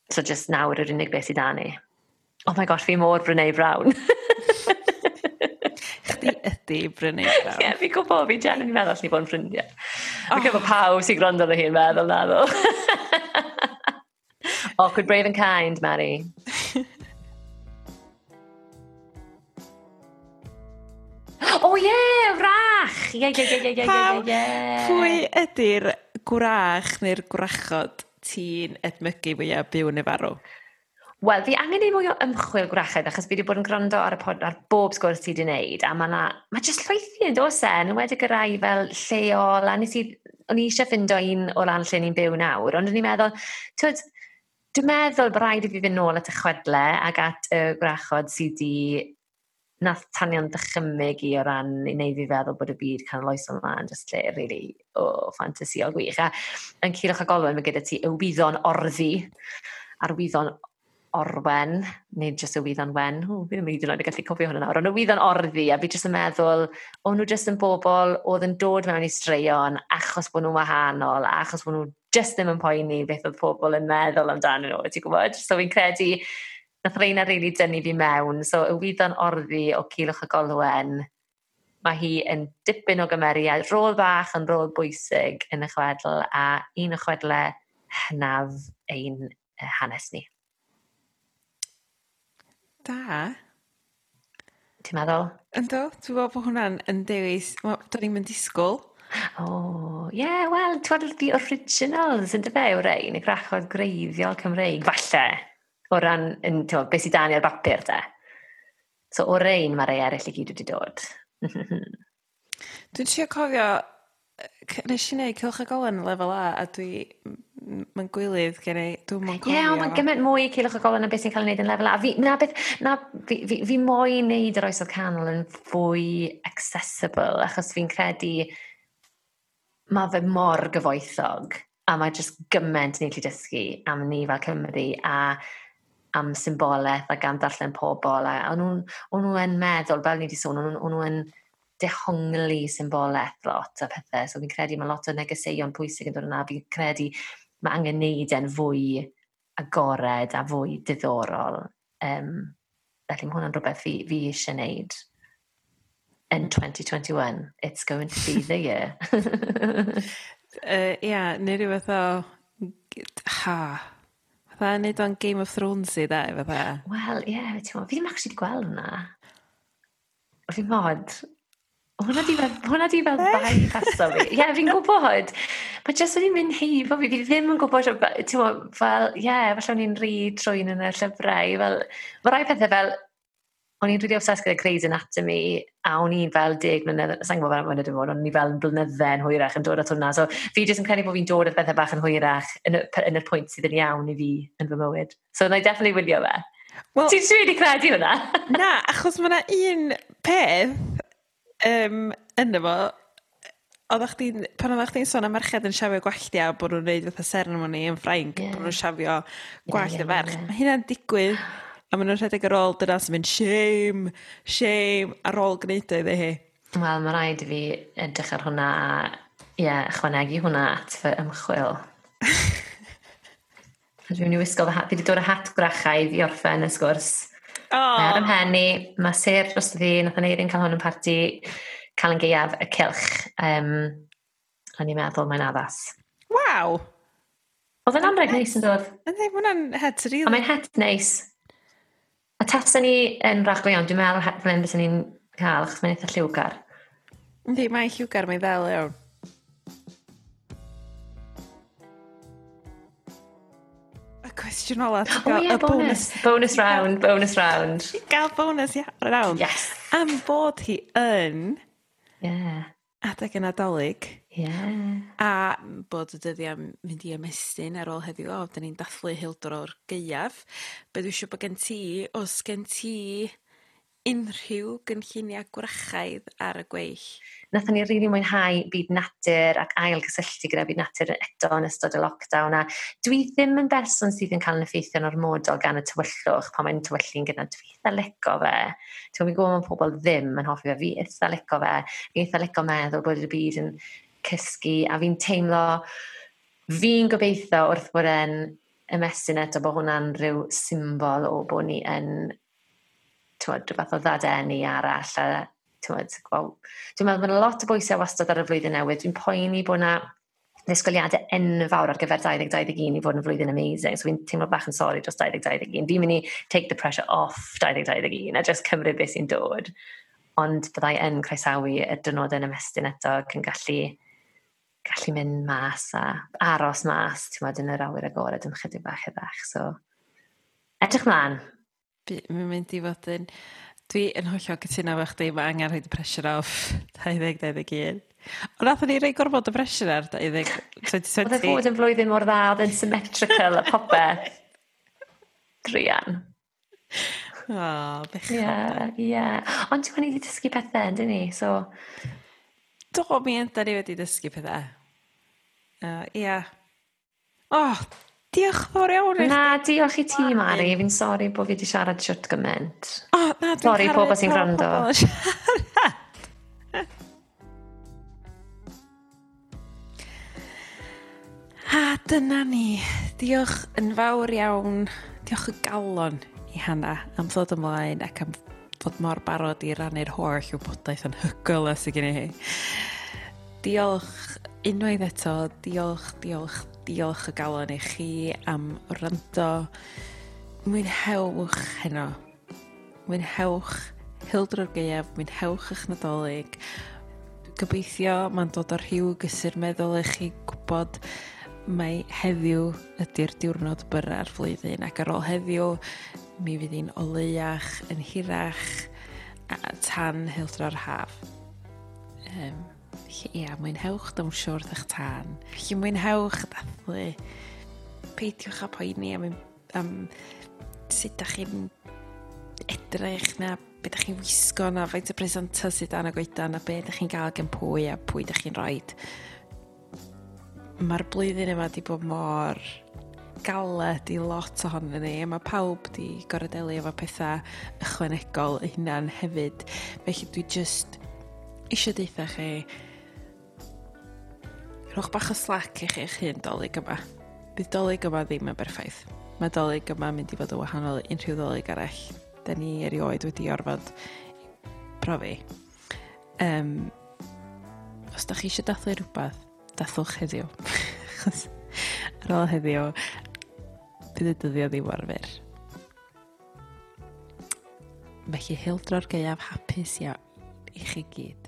So, just nawr yr unig beth sydd â ni. Oh my gosh, fi mor Brynei Brown. chdi i brynu Ie, yeah, fi'n gwybod, fi gen i'n meddwl ni bod yn ffrindiau. Oh. Ac gwybod pawb sy'n gwrando ar hi'n meddwl na ddo. Awkward, brave and kind, Mary. O oh, ie, yeah, wrach! Ie, ie, ie, ie, ie, ie, Pwy ydy'r gwrach neu'r gwrachod ti'n edmygu fwyaf byw yn farw? Wel, fi angen ei mwy o ymchwil gwrachedd, achos fi wedi bod yn gwrando ar y pod ar bob sgwrs ti wedi wneud, a mae yna, mae jyst llwythi yn dos en, yn wedig y fel lleol, a nes i, o'n i eisiau ffindo un o lan lle ni'n byw nawr, ond o'n i'n meddwl, twyd, dwi'n meddwl bod rhaid i fi fynd nôl at y chwedle ac at y gwrachod sydd wedi nath tanion dychymyg i o ran i wneud fi feddwl bod y byd canoloes ymlaen, jyst lle really, o oh, ffantasi o gwych. A yn cilwch a olwyn, mae gyda ti y wyddon orddi a'r wyddon orwen, neu jyst y wyddon wen, o, fi ddim yn oed yn gallu cofio hwnna nawr, ond y wyddon orddi, a fi jyst yn meddwl, o'n nhw jyst yn bobl oedd yn dod mewn i straeon achos bod nhw'n wahanol, achos bod nhw jyst ddim yn poeni beth oedd pobl yn meddwl amdano nhw, ti'n gwybod? So fi'n credu, nath reina rili really dynnu fi mewn, so y wyddon orddi o Cilwch y Golwen, mae hi yn dipyn o gymeriad, rôl bach yn rôl bwysig yn y chwedl, a un o chwedlau hynaf ein hanes ni da. Ti'n meddwl? Ynddo, dwi'n meddwl bod hwnna'n yn dewis, do'n ni'n mynd disgwyl. O, oh, ie, yeah, wel, ti'n meddwl the originals yn dyfe o rei, y grachod greiddiol Cymreig, falle, o ran, yn, tywa, beth sy'n dan i'r bapur, de. So, o rein mae'r ei eraill i gyd wedi dod. dwi'n trio cofio, nes i wneud Cylch ag Owen lefel A, a dwi mae'n gwylydd gen i, dwi'n mwyn cofio. Ie, yeah, mae'n gymaint mwy cilwch y golyn na beth sy'n cael ei wneud yn lefel A. Fi, na beth, na, fi, fi, fi mwy wneud yr oesodd canol yn fwy accessible, achos fi'n credu mae fe mor gyfoethog, a mae jyst gymaint ni'n lli dysgu am ni fel Cymru, a am symboleth ac am darllen pobl, a o'n nhw yn meddwl, fel ni wedi sôn, o'n nhw yn dehongli symboleth lot a pethau. So fi'n credu mae lot o negeseuon pwysig yn dod yna. Fi'n credu mae angen neud e'n fwy agored a fwy diddorol. Um, felly mae hwnna'n rhywbeth fi, fi eisiau neud in 2021. It's going to be the year. uh, yeah, neu rhywbeth o... Ha. Fatha, nid o'n Game of Thrones i dda, fatha. Wel, ie, yeah, ti'n meddwl, fi ddim actually wedi gweld hwnna. Fi mod. Hwna di fel, hwnna di fel eh? bai paso fi. Ie, yeah, fi'n gwybod. Mae jyst wedi mynd heifo fi, fi ddim yn gwybod, ti'n gwybod, fel, ie, yeah, falle o'n i'n rhi trwy'n yn y llyfrau. Fel, mae rai pethau fel, o'n i'n rili obsessed gyda Grey's Anatomy, a o'n i'n fel deg mlynedd, sa'n gwybod fel mlynedd yn fod, o'n i'n fel blynydde yn hwyrach yn dod at hwnna. So fi jyst yn credu bod fi'n dod at bethau bach yn hwyrach yn y, yn y pwynt sydd yn iawn i fi yn fy mywyd. So na i definitely wylio fe. Well, Ti'n rili credu hwnna? na, achos mae yna un peth um, yno fo oddach chdi'n pan oddach chdi'n sôn am merched yn siafio gwallt a bod nhw'n neud fatha seremoni yn Ffrainc yeah. bod nhw'n siafio gwallt yeah, yeah, y ferch yeah. mae hynna'n digwydd a maen nhw'n rhedeg ar ôl dyna sy'n mynd shame shame ar ôl gwneud oedd hi Wel, mae rhaid i fi edrych ar hwnna a yeah, ychwanegu hwnna at fy ymchwil. Dwi'n mynd i wisgo fy hat. Fi wedi dod y hat gwrachaidd i orffen y sgwrs. Oh. Ar ym hen i, mae ser dros fi, nath o'n eirin cael hwn yn parti cael yn geiaf y cilch. Um, a ni'n meddwl mae'n addas. Waw! Oedd yn anreg neis yn dod. Yn dweud, hwnna'n het rili. Really. mae'n het neis. A tasan ni yn rach iawn, dwi'n meddwl het flen ni'n cael, achos mae'n eitha lliwgar. Yndi, mae'n lliwgar, mae'n ddel iawn. cwestiwn ola. Oh, yeah, bonus. Bonus Bonus round, bonus round. Gael bonus, ia, round. Yes. Am bod hi yn... Yeah. Adeg yn adolyg. Yeah. A bod y dyddiau mynd i ymestyn ar ôl heddiw, o, da ni'n dathlu hildor o'r gaeaf. Be dwi eisiau bod gen ti, os gen ti unrhyw gynlluniau gwrachaidd ar y gweill? Nathon ni rili really mwynhau byd natur ac ail gysylltu gyda byd natur eto yn ystod y lockdown a dwi ddim yn berson sydd yn cael yn effeithio'n ormodol gan y tywyllwch pan mae'n tywyllu'n gyda dwi eitha lico fe. Ti'n mynd gwybod mae pobl ddim yn hoffi fe, fi eitha lico fe. Fi eitha lico meddwl bod y byd yn cysgu a fi'n teimlo fi'n gobeithio wrth bod e'n ymestyn eto bod hwnna'n rhyw symbol o bod ni yn tywed, rhywbeth o ddadenu arall a tywed, wel, dwi'n meddwl bod yna lot o bwysau wastad ar y flwyddyn newydd. Dwi'n poeni bod yna ddisgwyliadau enfawr ar gyfer 2021 i fod yn flwyddyn amazing. So fi'n teimlo bach yn sori dros 2021. Fi'n mynd i take the pressure off 2021 a just cymryd beth sy'n dod. Ond byddai yn croesawu y dynod yn ymestyn eto yn gallu gallu mynd mas a aros mas, ti'n meddwl, yn yr awyr agored yn chydig bach edrych. So, edrych mlaen, bu- mae'n mynd i fod yn... Dwi yn hollio cytuno efo chdi, mae angen rhoid y pressure off 2021. Ond nath ni rei gorfod y pressure ar 2020. Oedd e fod yn flwyddyn mor dda, oedd yn symmetrical a popeth. Drian. O, bechod. Ie, ie. Ond ti'n gwneud i dysgu pethau, dyn ni? So, Do, mi enda ni wedi dysgu pethau. Uh, ia. O, oh, Diolch fawr iawn. Na, diolch i ti Mari. Fi'n sori bod fi wedi siarad shwt gymaint. O oh, na dwi'n Sori pobol sy'n gwrando. A dyna ni. Diolch yn fawr iawn. Diolch y galon i Hanna am ddod ymlaen ac am fod mor barod i rannu'r holl wybodaeth yn hygol a sy'n gen i. Diolch unwaith eto. Diolch, diolch, diolch o galon i chi am rando. Mwynhewch heno. Mwynhewch hildro'r gaeaf, mwynhewch eich nadolig. Gobeithio mae'n dod o'r rhyw gysur meddwl i chi gwybod mae heddiw ydy'r diwrnod byrra'r flwyddyn ac ar ôl heddiw mi fydd hi'n oleiach, yn hirach a tan hildro'r haf. Um, Felly ia, mwynhewch dawnsio wrth eich tân. Felly mwynhewch dathlu. Peidiwch a poeni am, am sut da chi'n edrych na beth ydych chi'n wisgo na faint o presenta sydd dan y goeda na beth ydych chi'n gael gen pwy a pwy ydych chi'n rhoi. Mae'r blwyddyn yma wedi bod mor galed i lot ohonyn ni a mae pawb wedi gorodelu efo pethau ychwanegol eu hunan hefyd. Felly dwi just eisiau deitha chi rhowch bach o slac i chi eich hun dolyg yma. Bydd dolyg yma ddim yn berffaith. Mae dolyg yma mynd i fod yn wahanol unrhyw dolyg arall. Da ni erioed wedi orfod profi. Um, os da chi eisiau dathlu rhywbeth, dathwch heddiw. Ar ôl heddiw, bydd y dyddio ddim arfer. Felly hildro'r gaeaf hapus iawn i chi gyd.